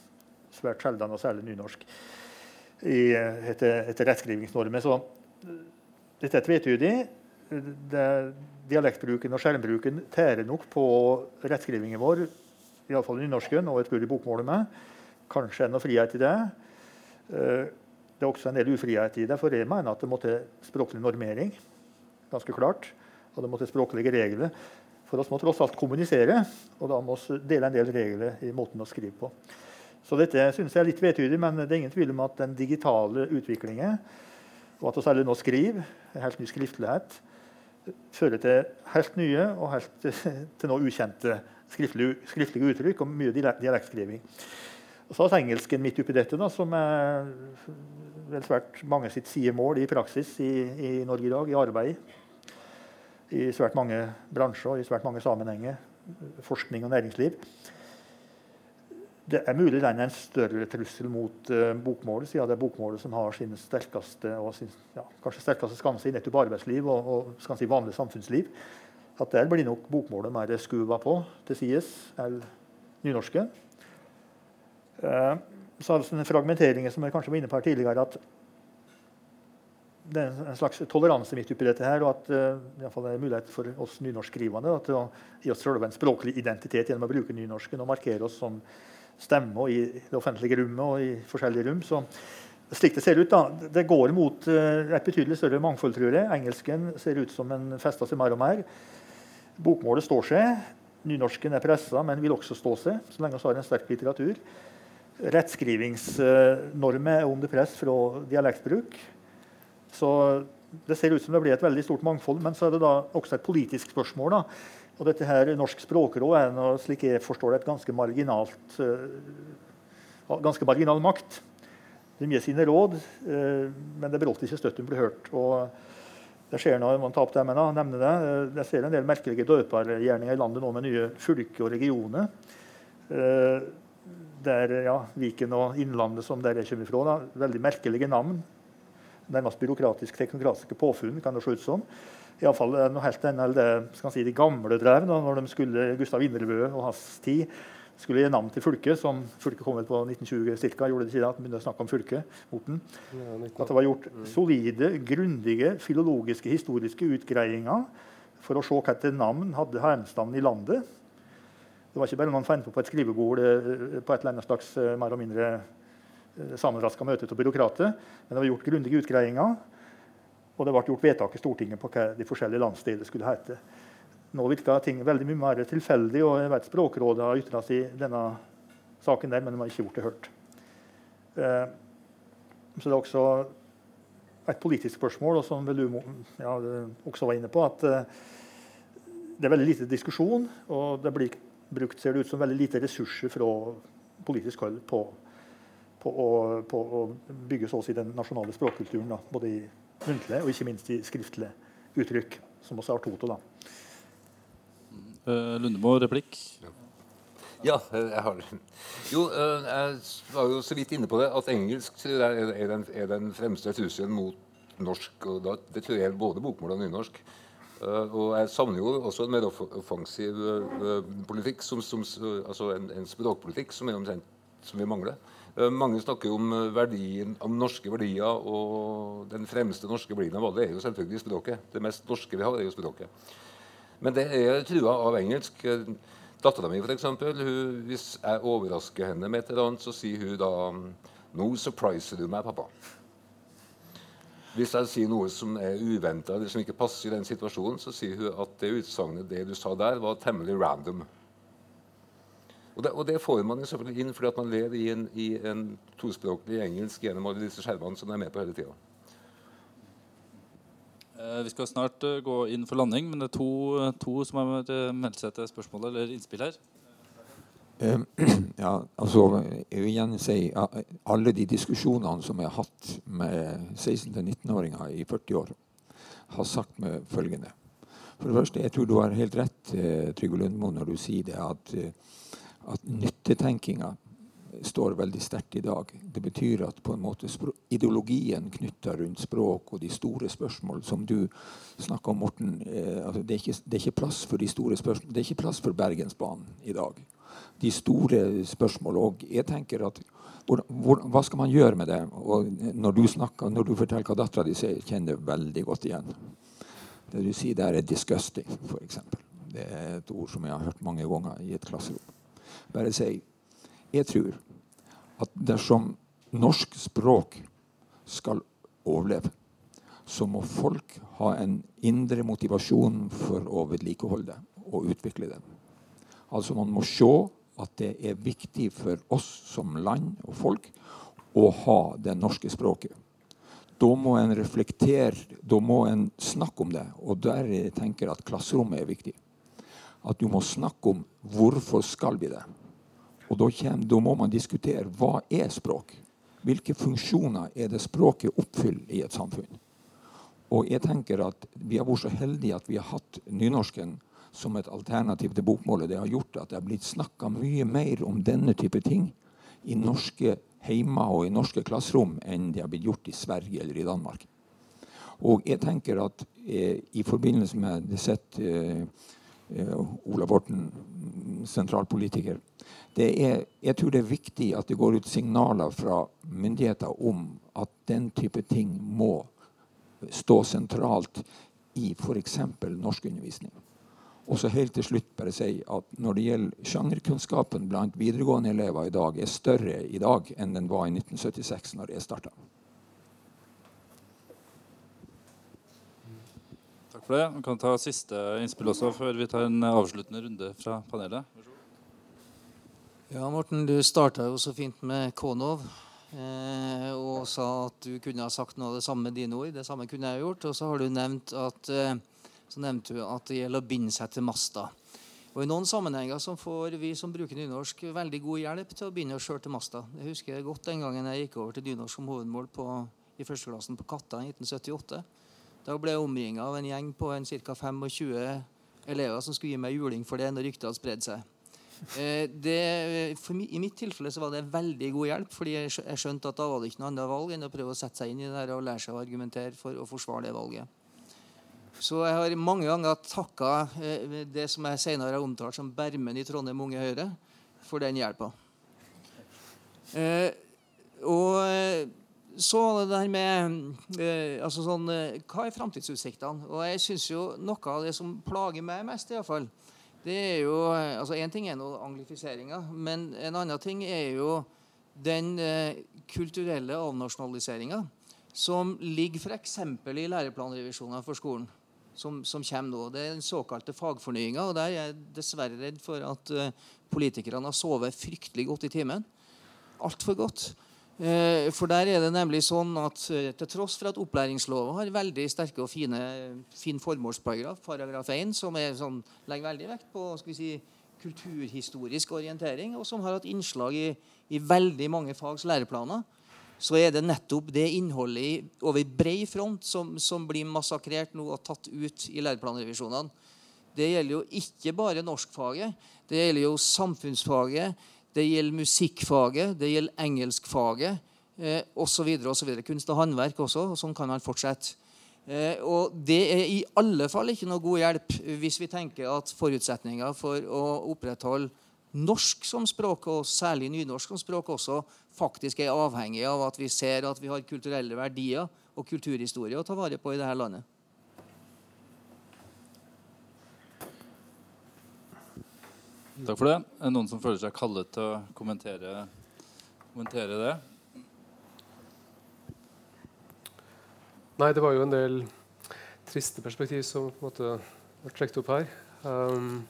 Svært sjelden, og særlig nynorsk. I, etter, etter rettskrivingsnormer. Så dette er tvetydig. Det, dialektbruken og skjermbruken tærer nok på rettskrivingen vår, iallfall nynorsken, og jeg tror i bokmålet med. Kanskje er noe frihet i det. Eh, Det er også en del ufrihet i det, for jeg mener at det må til språklig normering. Ganske klart. Og det må til språklige regler. For oss må tross alt kommunisere, og da må vi dele en del regler i måten å skrive på. Så dette synes jeg er litt vedtydig, men det er ingen tvil om at den digitale utviklingen, og at vi særlig nå skriver, en helt ny skriftlighet, fører til helt nye og helt til nå ukjente skriftlige, skriftlige uttrykk og mye dialektskriving. Og så har vi engelsken midt oppi dette, da, som er vel svært mange sitt sidemål i praksis i, i Norge i dag, i arbeid. I svært mange bransjer og i svært mange sammenhenger. Forskning og næringsliv. Det er mulig den er en større trussel mot uh, bokmålet, siden det er bokmålet som har sin sterkeste og sin, ja, kanskje sterkeste skanse i nettopp arbeidsliv og, og si, vanlig samfunnsliv. At der blir nok bokmålet mer skuva på til sides enn nynorske. Uh, så det sånne fragmenteringer som jeg kanskje var inne på her tidligere, at det er en slags toleranse midt oppi dette her, og at uh, i fall det er mulighet for oss nynorskskrivende til å gi oss selv en språklig identitet gjennom å bruke nynorsken og markere oss som stemme i det offentlige rommet og i forskjellige rom. Så slik det ser ut, da, det går mot uh, et betydelig større mangfold, tror jeg. Engelsken ser ut som en fester seg mer og mer. Bokmålet står seg. Nynorsken er pressa, men vil også stå seg, så lenge vi har en sterk litteratur. Rettskrivingsnormer er under press fra dialektbruk. Så det ser ut som det blir et veldig stort mangfold. Men så er det da også et politisk spørsmål. da. Og dette her Norsk språkråd er noe, slik jeg forstår det, et ganske marginalt uh, ganske marginal makt. De gir sine råd, uh, men det er alltid ikke støtt de blir hørt. Og det skjer når man tar opp det, men da, nevner det. Uh, jeg ser en del merkelige døpergjerninger i landet nå med nye fylker og regioner. Der, ja, Viken og Innlandet, som der jeg kommer fra, da, veldig merkelige navn nærmest byråkratisk teknokratiske påfunn. kan det se ut som. Iallfall helt annet det si, de gamle drev, da, når de skulle, Gustav Inderbø og hans tid skulle gi navn til fylket, som fylket kom vel på 1920 cirka, gjorde det ikke det, at de begynte å snakke om fylket, Morten. At det var gjort solide, grundige, filologiske, historiske utgreiinger for å se hva etter navn hadde heimstanden i landet. Det var ikke bare noen fant på på et skrivebord eh, på et eller annet slags eh, mer og mindre eh, sammenraska møte av byråkrater. Men det var gjort grundige utgreiinger, og det ble gjort vedtak i Stortinget på hva de forskjellige landsdeler skulle hete. nå virker ting veldig mye mer tilfeldig. og jeg vet Språkrådet har ytra seg i denne saken, der, men de har ikke gjort det hørt. Eh, så det er også et politisk spørsmål, og som vel du ja, også var inne på, at eh, det er veldig lite diskusjon, og det blir brukt ser det ut som veldig lite ressurser fra politisk hold på, på, å, på å, bygge så å si den nasjonale språkkulturen. Da, både i muntlige og ikke minst i skriftlige uttrykk, som også har Toto. da. Uh, Lundemo, replikk? Ja, jeg har det. Jo, eh, jeg var jo så vidt inne på det at engelsk er den, er den fremste trusselen mot norsk. og da, Det tror jeg gjelder både bokmål og nynorsk. Og jeg savner jo også en mer offensiv politikk, som, som, altså en, en, språkpolitikk som, er som vi mangler. Uh, mange snakker jo om, verdien, om norske verdier, og den fremste norske verdien av alle er jo selvfølgelig språket. Det mest norske vi har, er jo språket. Men det er trua av engelsk. Dattera mi, f.eks., hvis jeg overrasker henne med et eller annet, så sier hun da 'Nå surpriser du meg, pappa'. Hvis jeg sier noe som er uventa eller som ikke passer i den situasjonen, så sier hun at det utsagnet det du sa der, var temmelig random. Og det, og det får man selvfølgelig inn fordi at man lever i en, i en tospråklig engelsk gjennom alle disse skjermene som er med på hele tida. Eh, vi skal snart uh, gå inn for landing, men det er to, to som har meldt seg til spørsmål eller innspill her. Ehm, ja, altså, jeg vil gjerne si at alle de diskusjonene som jeg har hatt med 16-19-åringer i 40 år, har sagt meg følgende. For det første, Jeg tror du har helt rett, eh, Trygve Lundmo, når du sier det at, eh, at nyttetenkinga står veldig sterkt i dag. Det betyr at på en måte ideologien knytta rundt språk og de store spørsmål som du snakka om, Morten eh, altså det, er ikke, det, er ikke, plass for de store spørsmål, det er ikke plass for Bergensbanen i dag de store spørsmål. Og jeg tenker at hvor, hvor, Hva skal man gjøre med det? Og når du, snakker, når du forteller hva dattera di sier, kjenner jeg veldig godt igjen. Det du sier der, er 'disgusting', f.eks. Det er et ord som jeg har hørt mange ganger i et klasserom. Bare si Jeg tror at dersom norsk språk skal overleve, så må folk ha en indre motivasjon for å vedlikeholde og utvikle det. Altså Man må se at det er viktig for oss som land og folk å ha det norske språket. Da må en reflektere, da må en snakke om det. Og der jeg tenker jeg at klasserommet er viktig. At du må snakke om hvorfor skal vi det. Og da, kommer, da må man diskutere hva er språk. Hvilke funksjoner er det språket oppfyller i et samfunn? Og jeg tenker at Vi har vært så heldige at vi har hatt nynorsken som et alternativ til bokmålet. Det har gjort at det har blitt snakka mye mer om denne type ting i norske heimer og i norske klasserom enn det har blitt gjort i Sverige eller i Danmark. Og jeg tenker at eh, i forbindelse med det sett eh, Ola Borten, sentralpolitiker er, Jeg tror det er viktig at det går ut signaler fra myndigheter om at den type ting må stå sentralt i f.eks. norskundervisning. Og så helt til slutt bare si at Når det gjelder sjangerkunnskapen blant videregående elever i dag, er større i dag enn den var i 1976, når jeg starta. Takk for det. Vi kan ta siste innspill også før vi tar en avsluttende runde fra panelet. Ja, Morten, du starta jo så fint med Konov. Eh, og sa at du kunne ha sagt noe av det samme med dine ord. Det samme kunne jeg gjort. Og så har du nevnt at eh, så nevnte du at det gjelder å binde seg til masta. Og I noen sammenhenger så får vi som bruker nynorsk, veldig god hjelp til å binde oss sjøl til masta. Jeg husker godt den gangen jeg gikk over til nynorsk som hovedmål på, i førsteklassen på Katta i 1978. Da ble jeg omringa av en gjeng på ca. 25 elever som skulle gi meg juling for det når ryktet hadde spredd seg. Eh, det, I mitt tilfelle så var det veldig god hjelp, fordi jeg skjønte at da var det ikke noe annet valg enn å prøve å sette seg inn i det der og lære seg å argumentere for å forsvare det valget. Så jeg har mange ganger takka eh, det som jeg senere har omtalt som Bermen i Trondheim Unge Høyre, for den hjelpa. Eh, og eh, så det der med eh, altså sånn, eh, Hva er framtidsutsiktene? Og jeg syns jo noe av det som plager meg mest, i fall, det er jo eh, altså Én ting er noe anglifiseringa, men en annen ting er jo den kulturelle avnasjonaliseringa som ligger f.eks. i læreplanrevisjoner for skolen. som, som kommer nå. Det er den såkalte fagfornyinga. Og der er jeg dessverre redd for at uh, politikerne har sovet fryktelig godt i timen. Altfor godt. Uh, for der er det nemlig sånn at uh, til tross for at opplæringsloven har veldig sterke og fine, fin formålsparagraf, paragraf 1, som sånn, legger veldig vekt på si, kulturhistorisk orientering, og som har hatt innslag i, i veldig mange fags læreplaner, så er det nettopp det innholdet i, over bred front som, som, blir massakrert nå og tatt ut i læreplanrevisjonene. Det gjelder jo ikke bare norskfaget. Det gjelder jo samfunnsfaget, det gjelder musikkfaget, det gjelder engelskfaget eh, osv. Kunst og håndverk også. og Sånn kan man fortsette. Eh, og det er i alle fall ikke noe god hjelp hvis vi tenker at forutsetninger for å opprettholde norsk som språk, og særlig nynorsk som språk også, faktisk er avhengig av at vi ser at vi har kulturelle verdier og kulturhistorie å ta vare på i dette landet. Takk for det. Er det noen som føler seg kallet til å kommentere, kommentere det? Nei, det var jo en del triste perspektiv som på en måte ble trukket opp her. Um,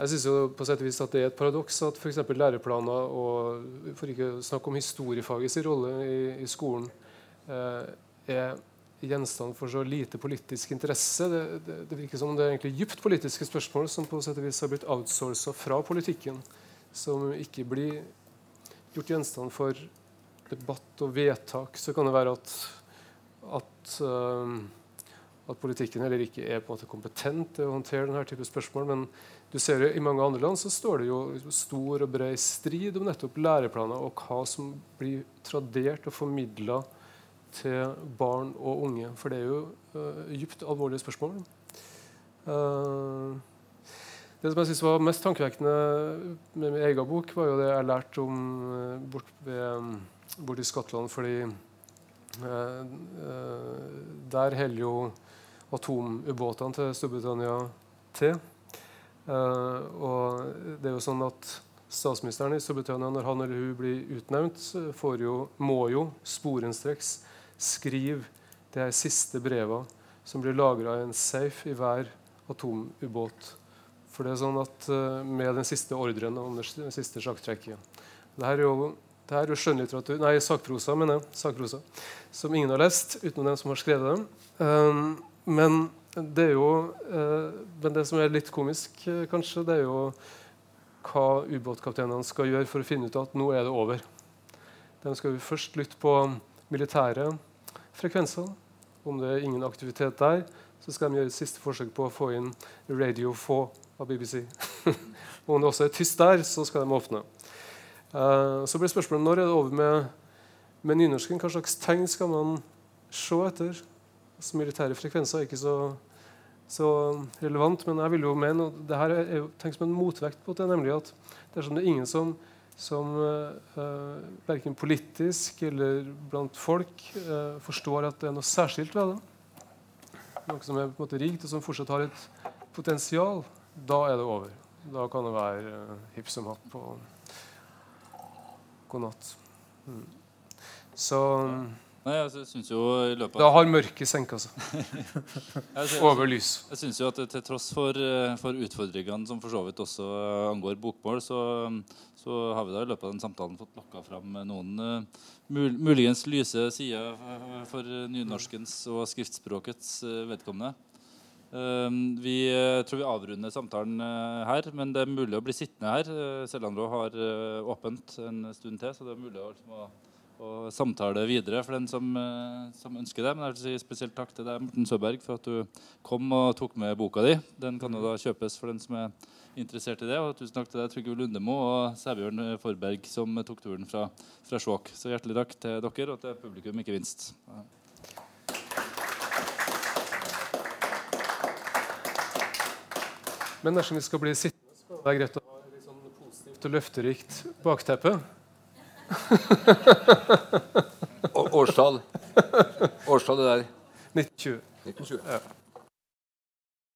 jeg synes jo på sett og vis at det er et paradoks at f.eks. læreplaner og for ikke snakke om historiefagets rolle i, i skolen eh, er gjenstand for så lite politisk interesse. Det, det, det, virker som om det er egentlig dypt politiske spørsmål som på sett og vis har blitt outsourca fra politikken, som ikke blir gjort gjenstand for debatt og vedtak. Så kan det være at, at, uh, at politikken heller ikke er på en måte kompetent til å håndtere denne type spørsmål. men du ser jo I mange andre land så står det jo stor og bred strid om nettopp læreplaner og hva som blir tradert og formidla til barn og unge. For det er jo uh, dypt alvorlige spørsmål. Uh, det som jeg synes var mest tankevekkende med min egen bok, var jo det jeg lærte om uh, bort, ved, bort i Skottland. Fordi uh, der holder jo atomubåtene til Storbritannia til. Og det er jo sånn at Statsministeren i Storbritannia når han eller hun blir utnevnt, jo, må jo sporenstreks skrive de her siste breva som blir lagra i en safe i hver atomubåt. For det er sånn at uh, med den siste ordren om det siste sjakktrekket Det er jo, jo skjønnlitteratur Nei, sakprosa, mener jeg. Sakprosa, som ingen har lest, utenom dem som har skrevet dem. Um, men det er jo uh, Men det som er litt komisk, uh, kanskje, det er jo hva ubåtkapteinene skal gjøre for å finne ut at nå er det over. De skal jo først lytte på militære frekvenser. Om det er ingen aktivitet der, så skal de gjøre siste forsøk på å få inn Radio 4 av BBC. Og om det også er tyst der, så skal de åpne. Uh, så blir spørsmålet når er det over med, med nynorsken. Hva slags tegn skal man se etter? Altså, militære frekvenser er ikke så, så, relevant. Men jeg vil jo mene, og det her er tenkt som en motvekt på det, nemlig at dersom det er ingen som, som uh, uh, verken politisk eller blant folk uh, forstår at det er noe særskilt ved det, noe som er på en måte rikt, og som fortsatt har et potensial, da er det over. Da kan det være uh, hipp som happ og god natt. Mm. Så Nei, jeg synes jo i løpet av... Da har mørket senka seg over lys. Jeg syns jo at til tross for, eh, for, utfordringene som for så vidt også angår bokmål, så, så har vi da i løpet av den samtalen fått lokka fram noen uh, mul muligens lyse sider for nynorskens og skriftspråkets uh, vedkommende. Uh, vi tror vi avrunder samtalen her, men det er mulig å bli sittende her. Sellandrå har åpent en stund til, så det er mulig å, liksom, å samtale videre for den som, eh, som, ønsker det. Men jeg vil si spesielt takk til deg, Morten Søberg, for at du kom og tok med boka di. Den kan jo da kjøpes for den som er interessert i det. Og tusen takk til deg, Trygve Lundemo og Sæbjørn Forberg, som tok turen fra, fra Skjåk. Så hjertelig takk til dere, og til publikum, ikke minst. Men dersom vi skal bli sittende, så er det greit å ha litt sånn positivt og løfterikt bakteppe. Årstall. Årstall det der. 1920. 1920. Ja.